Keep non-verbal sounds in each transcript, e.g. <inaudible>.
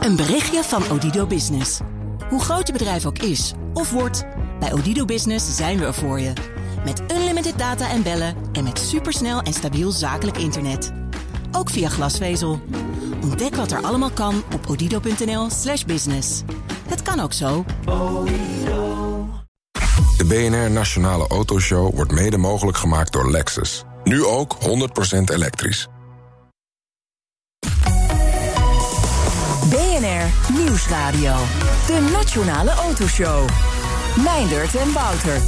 Een berichtje van Odido Business. Hoe groot je bedrijf ook is of wordt, bij Odido Business zijn we er voor je. Met unlimited data en bellen en met supersnel en stabiel zakelijk internet. Ook via glasvezel. Ontdek wat er allemaal kan op odido.nl/slash business. Het kan ook zo. De BNR Nationale Autoshow wordt mede mogelijk gemaakt door Lexus. Nu ook 100% elektrisch. Nieuwsradio. De Nationale Autoshow. Meindert en Wouter.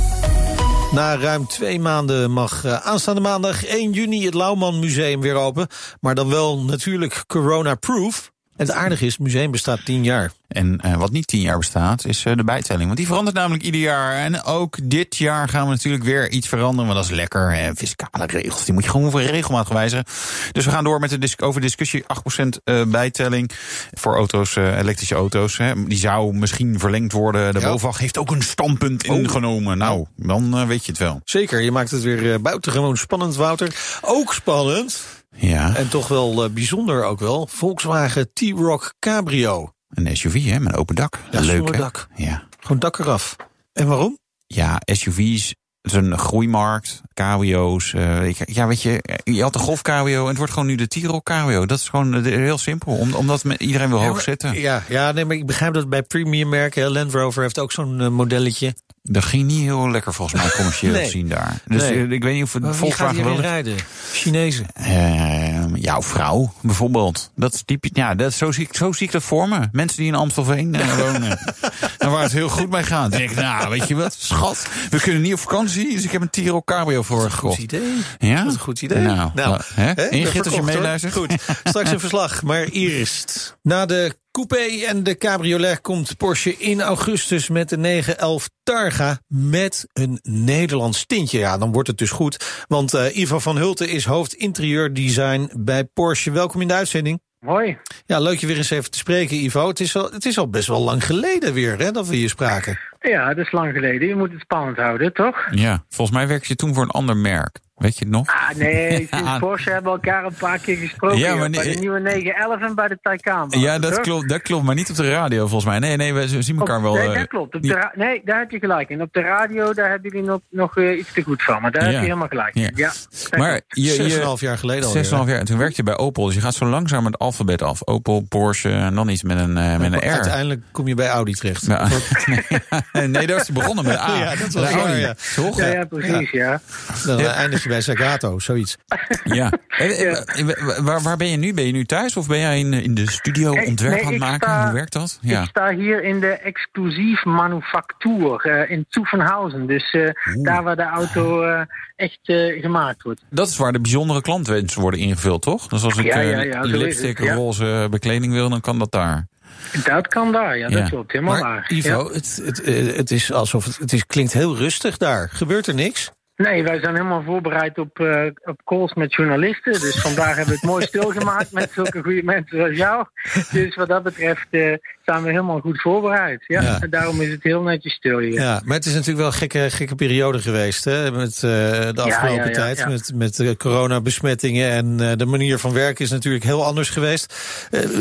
Na ruim twee maanden mag uh, aanstaande maandag 1 juni het Lauwman Museum weer open. Maar dan wel natuurlijk corona-proof. En het aardige is, het museum bestaat tien jaar. En uh, wat niet tien jaar bestaat, is uh, de bijtelling. Want die verandert namelijk ieder jaar. En ook dit jaar gaan we natuurlijk weer iets veranderen. Want dat is lekker. En fiscale regels, die moet je gewoon voor regelmatig wijzigen. Dus we gaan door met de dis over discussie. 8% uh, bijtelling voor auto's, elektrische auto's. Hè. Die zou misschien verlengd worden. De ja. BOVAG heeft ook een standpunt oh. ingenomen. Nou, dan weet je het wel. Zeker, je maakt het weer buitengewoon spannend, Wouter. Ook spannend. Ja. En toch wel uh, bijzonder ook wel. Volkswagen T-Rock Cabrio. Een SUV, hè, met een open dak. Ja, Leuk, zonder dak. Ja. Gewoon dak eraf. En waarom? Ja, SUV's. Het is een groeimarkt, cabrio's. Uh, ja, weet je, je had de Golf cabrio en het wordt gewoon nu de T-Rock cabrio. Dat is gewoon heel simpel, om, omdat iedereen wil ja, hoog zitten. Ja, ja, nee, maar ik begrijp dat bij premium merken, Land Rover heeft ook zo'n uh, modelletje. Dat ging niet heel lekker volgens mij commercieel <laughs> nee. te zien daar. Dus nee. ik weet niet of het Volkswagen wel rijden. Chinezen. Uh, jouw vrouw bijvoorbeeld. Dat is typisch. Ja, dat, zo, zie ik, zo zie ik dat voor me. Mensen die in Amstelveen uh, <laughs> wonen. en waar het heel goed mee gaat. denk ik, nou, weet je wat, schat. We kunnen niet op vakantie, dus ik heb een Tiro Cabrio voor gekocht. Goed idee. Ja? Dat is een goed idee. Nou, nou hè? Als je meeluistert. Goed, straks een <laughs> verslag. Maar eerst. Na de coupé en de cabriolet komt Porsche in augustus met de 911 Targa met een Nederlands tintje. Ja, dan wordt het dus goed. Want uh, Ivo van Hulten is hoofd interieurdesign bij Porsche. Welkom in de uitzending. Hoi. Ja, leuk je weer eens even te spreken, Ivo. Het is al, het is al best wel lang geleden weer hè, dat we hier spraken. Ja, dat is lang geleden. Je moet het spannend houden, toch? Ja, volgens mij werkte je toen voor een ander merk. Weet je het nog? Ah, nee, <laughs> sinds Porsche hebben we elkaar een paar keer gesproken. Ja, maar joh, bij nee- de nieuwe 911 en bij de Taycan. Ja, dat toch? klopt, dat klopt, maar niet op de radio volgens mij. Nee, nee, we zien elkaar Op- wel. Nee, eh, dat klopt. Op de nee, daar heb je gelijk in. Op de radio, daar hebben jullie nog, nog eh, iets te goed van. Maar daar Ja. heb je helemaal gelijk in. Ja. Maar je, Zes en je, een half jaar geleden al. 6,5 jaar. En toen werkte je bij Opel. Dus je gaat zo langzaam het alfabet af. Opel, Porsche en dan iets met een, eh, met een R. Uiteindelijk kom je bij Audi terecht. Ja. <laughs> <laughs> nee, daar is hij begonnen met A. Ja, dat was waar, Audi, ja. Toch? ja, ja, precies, ja. Dan eindig je bij Zagato, zoiets. Ja. <laughs> En, eh, Waar, waar ben je nu? Ben je nu thuis of ben jij in, in de studio ontwerp nee, aan het maken? sta- Hoe werkt dat? Ik Ja. sta hier in de exclusief manufactuur eh, in Zuffenhausen. Dus eh, daar waar de auto eh, echt eh, gemaakt wordt. Dat is waar de bijzondere klantwensen worden ingevuld, toch? Dus als ik Ja, eh, ja, ja, lipstick, ja. roze bekleding wil, dan kan dat daar. Dat kan daar, ja, dat Ja. klopt. Helemaal Maar waar. Ivo, Ja. het, het, eh, het is alsof het, het is, klinkt heel rustig daar. Gebeurt er niks? Nee, wij zijn helemaal voorbereid op, eh, op calls met journalisten. Dus vandaag hebben we het mooi stilgemaakt met zulke goede mensen als jou. Dus wat dat betreft eh, zijn we helemaal goed voorbereid. Ja, Ja. En daarom is het heel netjes stil hier. Ja, maar het is natuurlijk wel een gekke, gekke periode geweest. Hè? Met eh, de afgelopen ja, ja, tijd. Met, met de coronabesmettingen. En de manier van werken is natuurlijk heel anders geweest.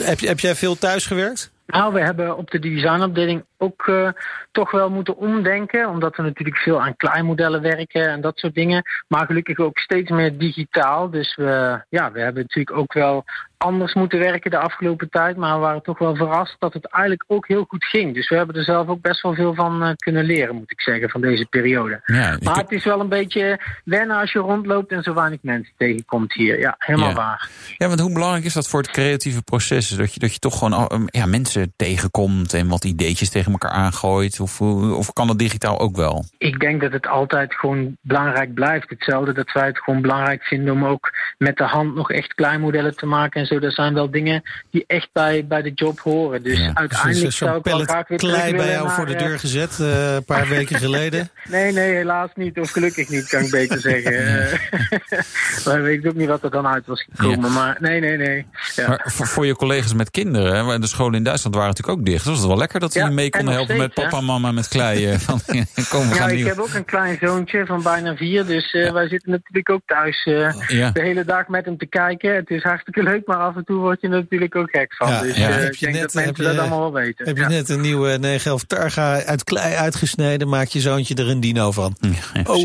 Heb, heb jij veel thuis gewerkt? Nou, we hebben op de designafdeling ook eh, toch wel moeten omdenken. Omdat we natuurlijk veel aan kleinmodellen werken en dat soort dingen. Maar gelukkig ook steeds meer digitaal. Dus we, ja, we hebben natuurlijk ook wel anders moeten werken de afgelopen tijd. Maar we waren toch wel verrast dat het eigenlijk ook heel goed ging. Dus we hebben er zelf ook best wel veel van eh, kunnen leren, moet ik zeggen, van deze periode. Ja, Maar het is wel een beetje wennen als je rondloopt en zo weinig mensen tegenkomt hier. Ja, helemaal Ja. waar. ja, want hoe belangrijk is dat voor het creatieve proces? Dat je, dat je toch gewoon ja, mensen tegenkomt en wat ideetjes tegen elkaar aangooit? Of, of kan dat digitaal ook wel? Ik denk dat het altijd gewoon belangrijk blijft. Hetzelfde dat wij het gewoon belangrijk vinden om ook met de hand nog echt kleinmodellen te maken en zo. Dat zijn wel dingen die echt bij, bij de job horen. Dus Ja. uiteindelijk Dus, zou ik wel graag weer klei bij jou naar, voor de eh, deur gezet eh, een paar weken <laughs> geleden. Nee, nee, helaas niet. Of gelukkig niet, kan ik beter <laughs> zeggen. Eh, <laughs> maar weet ik ook niet wat er dan uit was gekomen. Maar nee, nee, nee. Ja. Maar voor, voor je collega's met kinderen, de scholen in Duitsland waren natuurlijk ook dicht. Dus was het wel lekker dat die Ja, mee en seconden helpen met papa en mama met klei. Van, <laughs> <laughs> kom, we ja, gaan ik nieuw. heb ook een klein zoontje van bijna vier. Dus uh, wij zitten natuurlijk ook thuis uh, Ja. de hele dag met hem te kijken. Het is hartstikke leuk, maar af en toe word je er natuurlijk ook gek van. Dus uh, Heb ik je denk net- dat mensen je- dat allemaal wel weten. Heb je net een nieuwe 911 Targa uit klei uitgesneden, maak je zoontje er een dino van. Ja, Oh,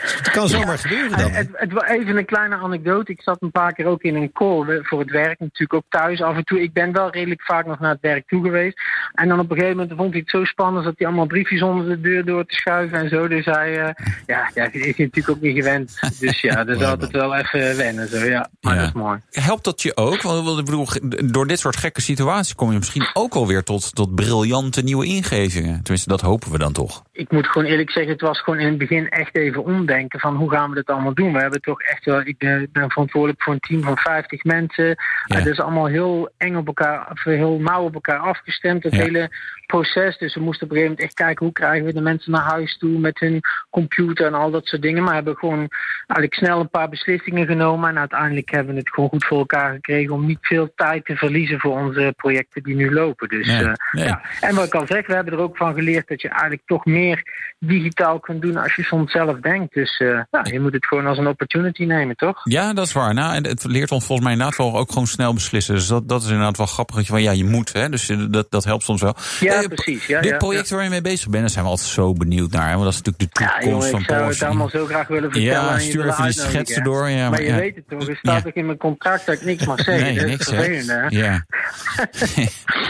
het kan zomaar gebeuren dan. Eh, Het, het, even een kleine anekdote. Ik zat een paar keer ook in een call eh, voor het werk. Natuurlijk ook thuis af en toe. Ik ben wel redelijk vaak nog naar het werk toe geweest. En dan op een gegeven moment vond hij het zo spannend... dat hij allemaal briefjes onder de deur door te schuiven en zo. Dus hij, eh, ja, ja, is hij natuurlijk ook niet gewend. Dus ja, dat is altijd wel even wennen. Zo, ja. Maar Ja. dat is mooi. Helpt dat je ook? Want ik bedoel, door dit soort gekke situaties kom je misschien ook alweer tot, tot briljante nieuwe ingevingen. Tenminste, dat hopen we dan toch. Ik moet gewoon eerlijk zeggen, het was gewoon in het begin echt even omdenken van hoe gaan we dit allemaal doen. We hebben toch echt wel, ik ben, verantwoordelijk voor een team van 50 mensen. Ja. Het is allemaal heel eng op elkaar, of heel nauw op elkaar afgestemd, het Ja. hele proces. Dus we moesten op een gegeven moment echt kijken hoe krijgen we de mensen naar huis toe met hun computer en al dat soort dingen. Maar hebben gewoon eigenlijk snel een paar beslissingen genomen en uiteindelijk hebben we het gewoon goed voor elkaar gekregen om niet veel tijd te verliezen voor onze projecten die nu lopen. Dus Nee, eh, nee. ja, en wat ik al zeg, we hebben er ook van geleerd dat je eigenlijk toch meer digitaal kunt doen als je soms zelf denkt. Dus eh, ja, je moet het gewoon als een opportunity nemen, toch? Ja, dat is waar. Nou, en het leert ons volgens mij inderdaad wel ook gewoon snel beslissen. Dus dat, dat is inderdaad wel grappig. Dat je van ja, je moet. Hè? Dus dat, dat helpt soms wel. Ja, Eh, precies. Ja, dit ja, project waar je mee bezig bent, daar zijn we altijd zo benieuwd naar. Hè? Want dat is natuurlijk de Ja, toekomst jongen, ik van zou het allemaal zo graag willen vertellen. Ja, stuur even die schetsen door. Ja, maar maar je ja. weet het toch, er staat Ja. toch in mijn contract dat ik niks mag zeggen. Nee, niks, hè? Ja, <laughs>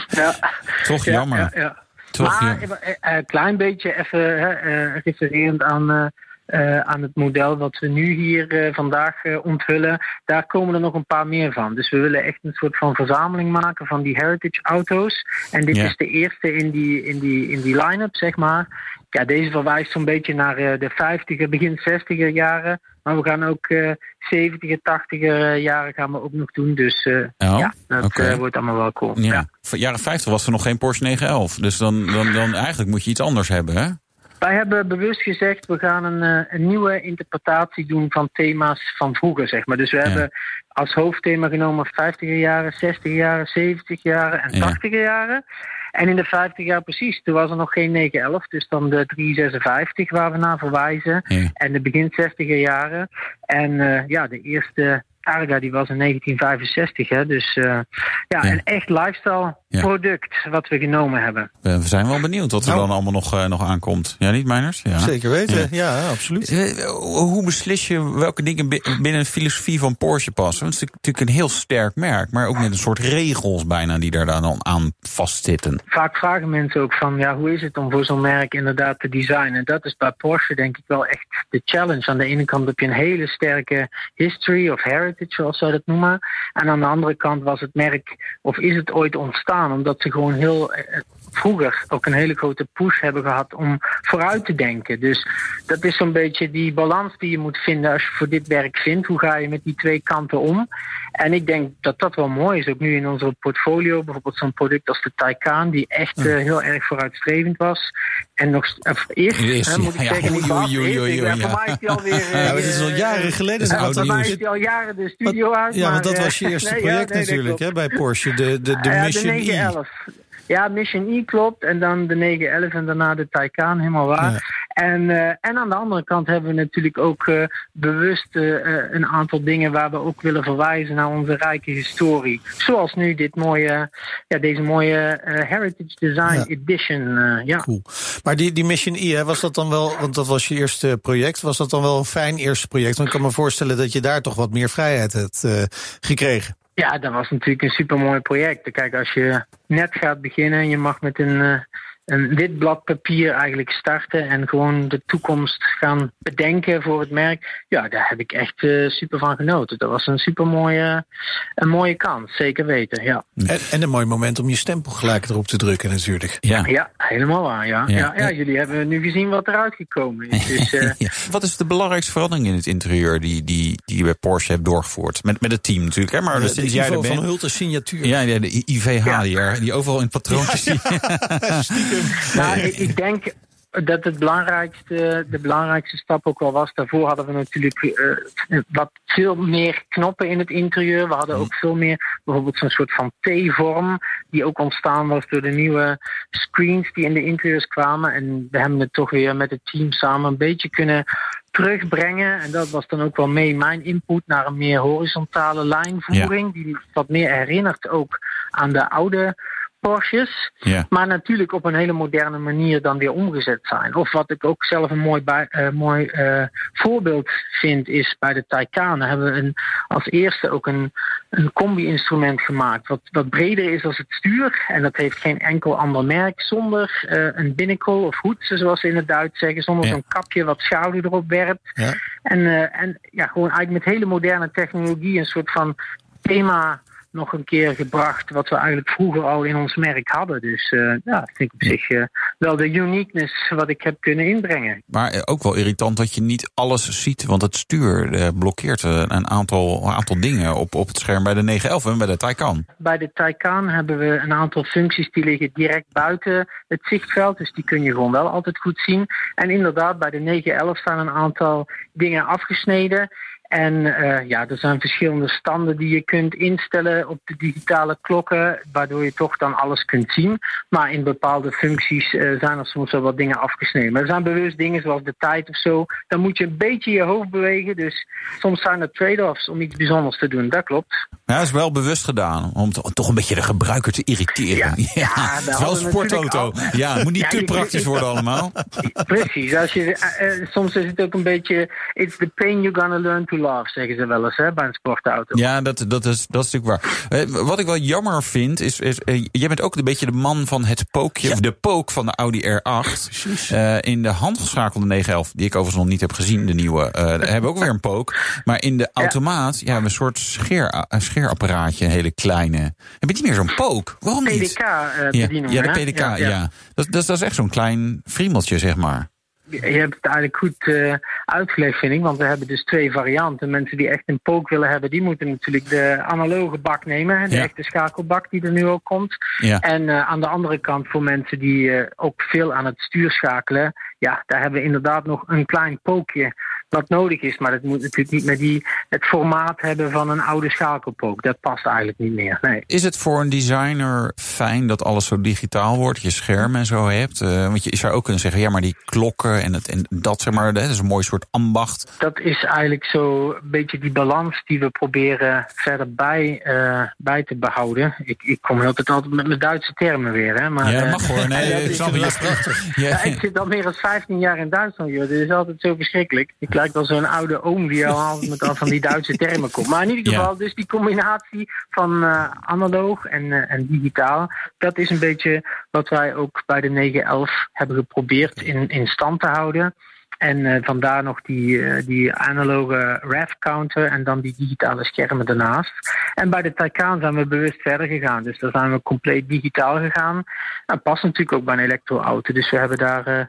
Ja. toch Ja, jammer. Ja, ja. Toch maar een uh, klein beetje even hè, eh, refererend aan, eh, eh, aan het model wat we nu hier eh, vandaag eh, onthullen. Daar komen er nog een paar meer van. Dus we willen echt een soort van verzameling maken van die heritage auto's. En dit is de eerste in die, in die, in die line-up, zeg maar. Ja, deze verwijst zo'n beetje naar eh, de 50er, begin 60er jaren. Maar we gaan ook eh 70er, 80er jaren gaan we ook nog doen. Dus eh, Oh, ja, dat eh, wordt allemaal wel cool. Ja. ja. Jaren 50 was er nog geen Porsche 911. Dus dan, dan, dan eigenlijk moet je iets anders hebben, hè? Wij hebben bewust gezegd, we gaan een, eh, een nieuwe interpretatie doen van thema's van vroeger, zeg maar. Dus we Ja. hebben als hoofdthema genomen 50er jaren, 60er jaren, 70 jaren en Ja. 80er jaren. En in de 50 jaar precies, toen was er nog geen 911, dus dan de 356 waar we naar verwijzen. Ja. En de begin 60er jaren. En eh, ja, de eerste Targa die was in 1965, hè. Dus eh, ja, Ja. een echt lifestyle Ja. product wat we genomen hebben. We we zijn wel benieuwd wat er Nou. dan allemaal nog, eh, nog aankomt. Ja, niet, Meiners? Ja. Zeker weten, Ja. ja, absoluut. Eh, Hoe beslis je welke dingen bi- binnen de filosofie van Porsche passen? Want het is natuurlijk een heel sterk merk, maar ook met een soort regels bijna die daar dan aan vastzitten. vaak vragen mensen ook van, ja, hoe is het om voor zo'n merk inderdaad te designen? En dat is bij Porsche denk ik wel echt de challenge. Aan de ene kant heb je een hele sterke history of heritage, zoals zij dat noemen. En aan de andere kant was het merk, of is het ooit ontstaan, omdat ze gewoon heel eh, vroeger ook een hele grote push hebben gehad om vooruit te denken. Dus dat is zo'n beetje die balans die je moet vinden als je voor dit werk vindt. Hoe ga je met die twee kanten om? En ik denk dat dat wel mooi is, ook nu in onze portfolio. Bijvoorbeeld zo'n product als de Taycan, die echt eh, heel erg vooruitstrevend was. En nog of eerst, Eerst, hè, moet ik ja, zeggen, niet was. ja. Voor mij is die alweer... <laughs> Ja, maar het is al eh, jaren geleden. is ja, oud voor mij is die al jaren de studio uit. Ja, want dat eh, was je eerste <laughs> nee, project nee, natuurlijk hè, bij Porsche, de, de, de Mission E. 911. Ja, Mission E klopt. En dan de 911 en daarna de Taycan, helemaal waar. Ja. En, eh, en aan de andere kant hebben we natuurlijk ook eh, bewust eh, een aantal dingen waar we ook willen verwijzen naar onze rijke historie. Zoals nu dit mooie, ja, deze mooie Heritage Design Ja. Edition. ja. Cool. Maar die, die Mission E, hè, was dat dan wel, want dat was je eerste project, was dat dan wel een fijn eerste project? Want ik kan me voorstellen dat je daar toch wat meer vrijheid hebt gekregen. Ja, dat was natuurlijk een supermooi project. Kijk, als je net gaat beginnen en je mag met een, een wit blad papier eigenlijk starten en gewoon de toekomst gaan bedenken voor het merk. Ja, daar heb ik echt eh, super van genoten. Dat was een super mooie, een mooie kans, zeker weten. Ja, En, en een mooi moment om je stempel gelijk erop te drukken natuurlijk. Ja. ja helemaal waar. Ja. Ja. Ja. Ja, jullie hebben nu gezien wat eruit gekomen is. Dus, <laughs> eh, Ja. Wat is de belangrijkste verandering in het interieur die, die, die je bij Porsche hebt doorgevoerd? Met, met het team natuurlijk, hè? Maar De, dus de sinds jij er Ivo van bent. Hulten signatuur. Ja, ja, de IVH Ja. die, er, die overal in patroontjes zie. <laughs> <laughs> Nou, ik, ik denk dat het belangrijkste, de belangrijkste stap ook wel was. Daarvoor hadden we natuurlijk uh, wat veel meer knoppen in het interieur. We hadden ook veel meer bijvoorbeeld zo'n soort van T-vorm, die ook ontstaan was door de nieuwe screens die in de interieurs kwamen. En we hebben het toch weer met het team samen een beetje kunnen terugbrengen. En dat was dan ook wel mee mijn input naar een meer horizontale lijnvoering. Die wat meer herinnert ook aan de oude Porsches. Ja. Maar natuurlijk op een hele moderne manier dan weer omgezet zijn. Of wat ik ook zelf een mooi, bij, uh, mooi uh, voorbeeld vind, is bij de Taycan hebben we een, als eerste ook een, een combi-instrument gemaakt. Wat, wat breder is als het stuur. En dat heeft geen enkel ander merk. Zonder uh, een binnacle of hoed, zoals ze in het Duits zeggen. Zonder Ja. zo'n kapje wat schaduw erop werpt. Ja. En, en ja, gewoon eigenlijk met hele moderne technologie een soort van thema nog een keer gebracht wat we eigenlijk vroeger al in ons merk hadden. Dus uh, ja, ik vind op zich uh, wel de uniqueness wat ik heb kunnen inbrengen. Maar uh, ook wel irritant dat je niet alles ziet, want het stuur uh, blokkeert een aantal, een aantal dingen op, op het scherm bij de 911 en bij de Taycan. Bij de Taycan hebben we een aantal functies die liggen direct buiten het zichtveld, dus die kun je gewoon wel altijd goed zien. En inderdaad, bij de 911 staan een aantal dingen afgesneden. En uh, ja, er zijn verschillende standen die je kunt instellen op de digitale klokken, waardoor je toch dan alles kunt zien. Maar in bepaalde functies uh, zijn er soms wel wat dingen afgesneden. Maar er zijn bewust dingen zoals de tijd of zo. Dan moet je een beetje je hoofd bewegen. Dus soms zijn er trade-offs om iets bijzonders te doen. Dat klopt. Ja, dat is wel bewust gedaan. Om to toch een beetje de gebruiker te irriteren. Ja, <laughs> ja, het is wel een sportauto. Ja, het moet niet <laughs> ja, te praktisch worden allemaal. <laughs> Precies. Als je, uh, soms is het ook een beetje... It's the pain you're gonna learn to zeggen ze wel eens hè, bij een sportauto. Ja, dat, dat, is, dat is natuurlijk waar. Uh, wat ik wel jammer vind, is... is uh, jij bent ook een beetje de man van het pookje. Ja. De pook van de Audi R8. Uh, in de handgeschakelde 911, die ik overigens nog niet heb gezien, de nieuwe... hebben we ook weer een pook. Maar in de automaat, ja, een soort scheer, een scheerapparaatje, een hele kleine. Heb je niet meer zo'n pook? Waarom PDK, niet? bediening, ja, ja, de PDK, ja. ja. ja. Dat, dat, dat is echt zo'n klein friemeltje, zeg maar je hebt het eigenlijk goed uh, uitgelegd, vind ik. Want we hebben dus twee varianten. Mensen die echt een pook willen hebben, die moeten natuurlijk de analoge bak nemen. De ja. echte schakelbak die er nu ook komt. Ja. En uh, aan de andere kant voor mensen die uh, ook veel aan het stuur schakelen. Ja, daar hebben we inderdaad nog een klein pookje wat nodig is. Maar dat moet natuurlijk niet met die, het formaat hebben van een oude schakelpook. Dat past eigenlijk niet meer. Nee. Is het voor een designer fijn dat alles zo digitaal wordt? Je scherm en zo hebt? Uh, want je zou ook kunnen zeggen, ja, maar die klokken en, het, en dat, zeg maar, dat is een mooi soort ambacht. Dat is eigenlijk zo een beetje die balans die we proberen verder bij, uh, bij te behouden. Ik, ik kom altijd altijd met mijn Duitse termen weer. Hè, maar, ja, mag hoor. Nee, <laughs> ik snap. Ja, ik zit al meer dan 15 jaar in Duitsland, joh. Dit is altijd zo verschrikkelijk. Ik lijkt wel zo'n oude oom die al met al van die Duitse termen komt. Maar in ieder geval, ja. dus die combinatie van uh, analoog en, uh, en digitaal, dat is een beetje wat wij ook bij de 911 hebben geprobeerd in, in stand te houden. En uh, vandaar nog die, uh, die analoge RAV counter en dan die digitale schermen daarnaast. En bij de Taycan zijn we bewust verder gegaan. Dus daar zijn we compleet digitaal gegaan. Dat past natuurlijk ook bij een elektroauto. Dus we hebben daar uh,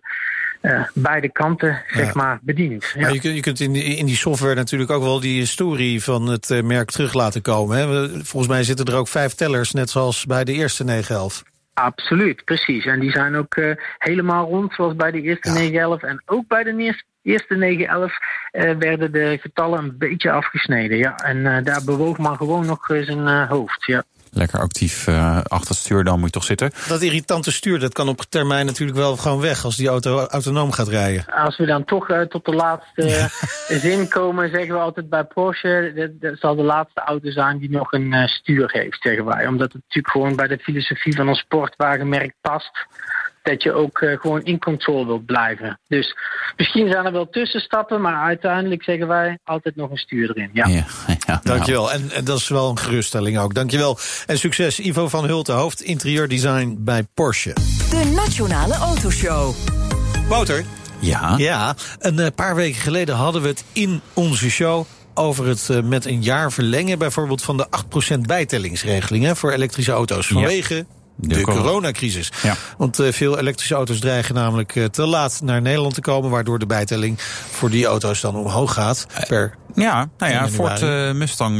uh, beide kanten zeg ja. maar bediend. Ja. Maar je kunt, je kunt in, die, in die software natuurlijk ook wel die historie van het uh, merk terug laten komen. Hè? Volgens mij zitten er ook vijf tellers, net zoals bij de eerste 911. Absoluut, precies. En die zijn ook uh, helemaal rond, zoals bij de eerste ja. 911. En ook bij de eerste 911 uh, werden de getallen een beetje afgesneden. Ja. En daar bewoog man gewoon nog zijn hoofd. Ja. Lekker actief uh, achter het stuur, dan moet je toch zitten. Dat irritante stuur, dat kan op termijn natuurlijk wel gewoon weg als die auto autonoom gaat rijden. Als we dan toch uh, tot de laatste ja. zin komen, zeggen we altijd bij Porsche, dat, dat zal de laatste auto zijn die nog een uh, stuur heeft, zeggen wij. Omdat het natuurlijk gewoon bij de filosofie van een sportwagenmerk past dat je ook uh, gewoon in controle wilt blijven. Dus misschien zijn er wel tussenstappen, maar uiteindelijk zeggen wij altijd nog een stuur erin. Ja. ja, <laughs> ja Dankjewel. En, en dat is wel een geruststelling ook. Dankjewel. En succes Ivo van Hulten, hoofd interieurdesign bij Porsche. De Nationale Autoshow. Wouter. Ja? Ja, een paar weken geleden hadden we het in onze show over het uh, met een jaar verlengen bijvoorbeeld van de 8% bijtellingsregeling hè, voor elektrische auto's. Vanwege... Ja de, corona. coronacrisis. Ja. Want uh, veel elektrische auto's dreigen namelijk uh, te laat naar Nederland te komen, waardoor de bijtelling voor die auto's dan omhoog gaat. Per ja, nou ja, Ford uh, Mustang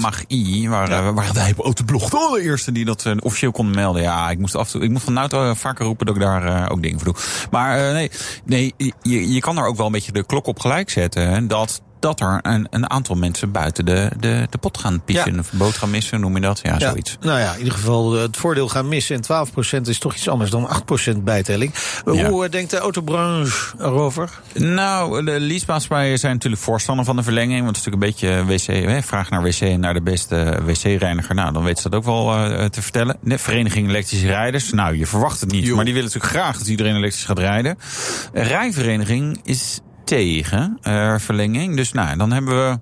Mach-E, waar, ja. waar wij op Autoblog de allereerste die dat officieel konden melden. Ja, ik moest af ik moet van de auto vaker roepen dat ik daar ook dingen voor doe. Maar nee, nee je, je kan er ook wel een beetje de klok op gelijk zetten. Dat dat er een, een aantal mensen buiten de, de, de pot gaan pissen. Ja. Of boot gaan missen, noem je dat? Ja, ja, zoiets. Nou ja, in ieder geval het voordeel gaan missen. En 12% is toch iets anders dan 8% bijtelling. Ja. Hoe denkt de autobranche erover? Nou, de leasemaatschappijen zijn natuurlijk voorstander van de verlenging. Want het is natuurlijk een beetje wc, hè, vraag naar wc en naar de beste wc-reiniger. Nou, dan weten ze dat ook wel uh, te vertellen. De Vereniging Elektrische Rijders. Nou, je verwacht het niet. Jo. Maar die willen natuurlijk graag dat iedereen elektrisch gaat rijden. Rijvereniging is tegen uh, verlenging. Dus nou, dan hebben we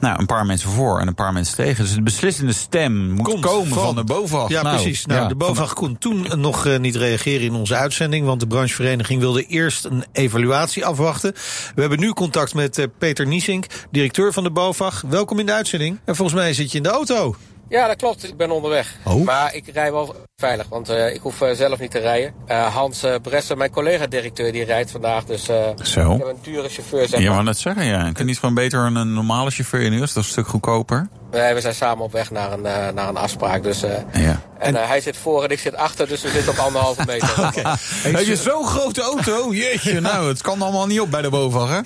nou, een paar mensen voor en een paar mensen tegen. Dus de beslissende stem moet Komt komen van, van de BOVAG. Ja, nou, precies. Nou, ja, de BOVAG kon toen nog uh, niet reageren in onze uitzending... want de branchevereniging wilde eerst een evaluatie afwachten. We hebben nu contact met uh, Peter Niesink, directeur van de BOVAG. Welkom in de uitzending. En volgens mij zit je in de auto. Ja, dat klopt. Ik ben onderweg. Oh. Maar ik rij wel veilig, want uh, ik hoef uh, zelf niet te rijden. Uh, Hans Bresser, mijn collega-directeur, die rijdt vandaag. Dus Zo. ik heb een dure chauffeur, zeg Ja, maar. dat zeggen, ja. Kun je niet gewoon beter een normale chauffeur in Dat is een stuk goedkoper. Nee, we zijn samen op weg naar een, naar een afspraak. Dus, ja. En, en hij zit voor en ik zit achter, dus we zitten op anderhalve <laughs> meter. okay. Heb je zo'n grote auto? Jeetje, nou, het kan allemaal niet op bij de BOVAG, hè?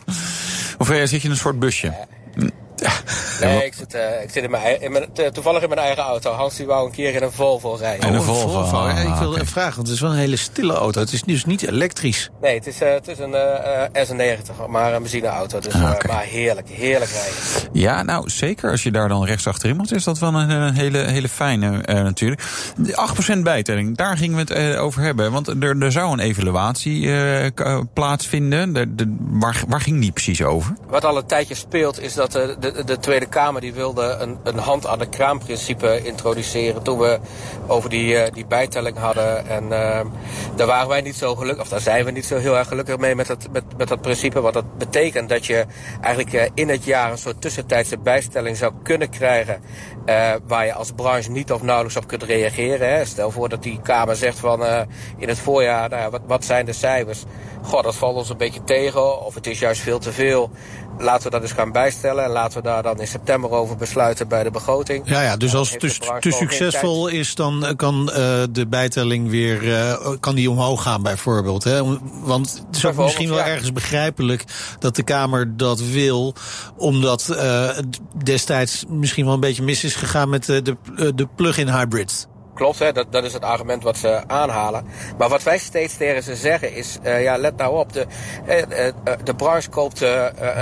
Of zit je in een soort busje? Nee, ik zit, uh, ik zit in mijn, in mijn, toevallig in mijn eigen auto. Hans die wou een keer in een Volvo rijden. En een Oh, Volvo. Volvo. Ah, Ja, ik wilde oké. vragen, want het is wel een hele stille auto. Het is dus niet elektrisch. Nee, het is, uh, het is een uh, S90, maar een benzineauto. Dus, Ah, oké. Maar heerlijk, heerlijk rijden. Ja, nou zeker. Als je daar dan rechts achterin moet, is dat wel een, een hele, hele fijne uh, natuurlijk. De 8% bijtelling, daar gingen we het uh, over hebben. Want er, er zou een evaluatie uh, plaatsvinden. De, de, waar, waar ging die precies over? Wat al een tijdje speelt, is dat de, de, de Tweede Kamer die wilde een, een hand aan de kraan principe introduceren. Toen we over die, uh, die bijtelling hadden. En uh, daar waren wij niet zo gelukkig, of daar zijn we niet zo heel erg gelukkig mee met dat, met, met dat principe. Wat dat betekent dat je eigenlijk uh, in het jaar een soort tussentijdse bijstelling zou kunnen krijgen. Uh, waar je als branche niet of nauwelijks op kunt reageren. Hè. Stel voor dat die Kamer zegt van uh, in het voorjaar, nou, wat, wat zijn de cijfers? Goh, dat valt ons een beetje tegen, of het is juist veel te veel. Laten we dat eens gaan bijstellen en laten we daar dan in september over besluiten bij de begroting. Ja, ja dus als het heeft te, succesvol is, dan eh, kan uh, de bijtelling weer kan die omhoog gaan, bijvoorbeeld. Hè? Want het is ook misschien wel ja. ergens begrijpelijk dat de Kamer dat wil, omdat het destijds misschien wel een beetje mis is gegaan met de, de, de plug-in hybrids. Klopt, hè? Dat, dat is het argument wat ze aanhalen. Maar wat wij steeds tegen ze zeggen is, uh, ja, let nou op, de, uh, uh, de branche koopt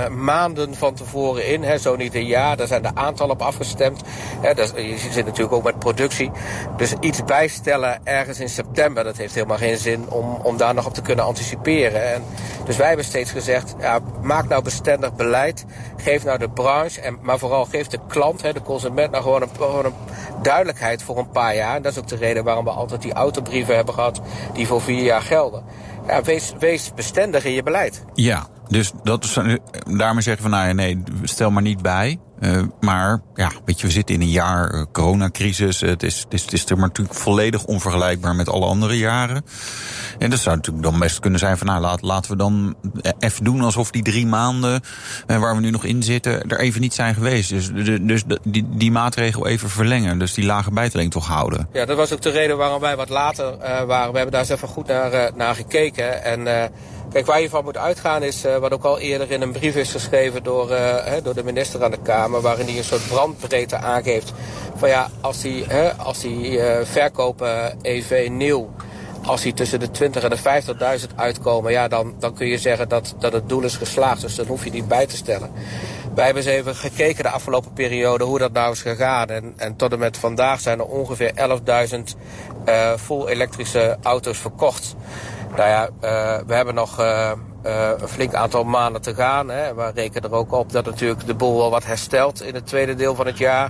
maanden van tevoren in, hè, zo niet een jaar. Daar zijn de aantallen op afgestemd. Hè, dat, je zit natuurlijk ook met productie. Dus iets bijstellen ergens in september, dat heeft helemaal geen zin om, om daar nog op te kunnen anticiperen. En dus wij hebben steeds gezegd, ja, maak nou bestendig beleid. Geef nou de branche, en, maar vooral geef de klant, hè, de consument, nou gewoon een, gewoon een duidelijkheid voor een paar jaar. En dat is ook de reden waarom we altijd die autobrieven hebben gehad die voor vier jaar gelden. Wees, wees bestendig in je beleid. Ja, dus dat is, daarmee zeggen van nou ja, nee, stel maar niet bij. Uh, maar ja, weet je, we zitten in een jaar uh, coronacrisis. Het is, het, is, het is er maar natuurlijk volledig onvergelijkbaar met alle andere jaren. En dat zou natuurlijk dan best kunnen zijn van nou, laat, laten we dan even doen alsof die drie maanden uh, waar we nu nog in zitten, er even niet zijn geweest. Dus, dus die, die maatregel even verlengen. Dus die lage bijtelling toch houden. Ja, dat was ook de reden waarom wij wat later waren. We hebben daar eens even goed naar, naar gekeken. En Kijk, waar je van moet uitgaan is, wat ook al eerder in een brief is geschreven door, door de minister aan de Kamer, waarin hij een soort brandbreedte aangeeft. Van ja, als die, hè, als die uh, verkopen EV nieuw, als die tussen de 20 en de 50.000 uitkomen, ja, dan, dan kun je zeggen dat, dat het doel is geslaagd. Dus dan hoef je niet bij te stellen. Wij hebben eens even gekeken de afgelopen periode hoe dat nou is gegaan. En, en tot en met vandaag zijn er ongeveer 11.000 uh, vol elektrische auto's verkocht. Nou ja, uh, we hebben nog uh, uh, een flink aantal maanden te gaan. Hè. We rekenen er ook op dat natuurlijk de boel wel wat herstelt in het tweede deel van het jaar.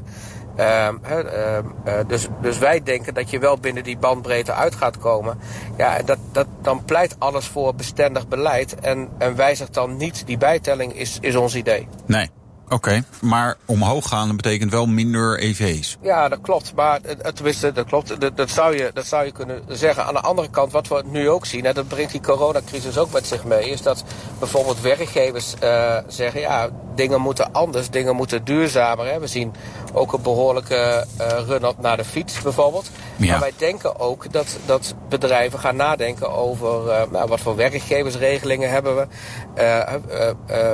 dus, dus wij denken dat je wel binnen die bandbreedte uit gaat komen. Ja, dat, dat, dan pleit alles voor bestendig beleid. En, en wijzigt dan niet die bijtelling, is, is ons idee. Nee. Oké, maar omhoog gaan betekent wel minder EV's. Ja, dat klopt. Maar het, tenminste, dat klopt. Dat, dat, zou je, dat zou je kunnen zeggen. Aan de andere kant, wat we nu ook zien, en dat brengt die coronacrisis ook met zich mee, is dat bijvoorbeeld werkgevers uh, zeggen, ja, dingen moeten anders, dingen moeten duurzamer. Hè. We zien ook een behoorlijke uh, run-up naar de fiets bijvoorbeeld. Ja. Maar wij denken ook dat, dat bedrijven gaan nadenken over uh, nou, wat voor werkgeversregelingen hebben we,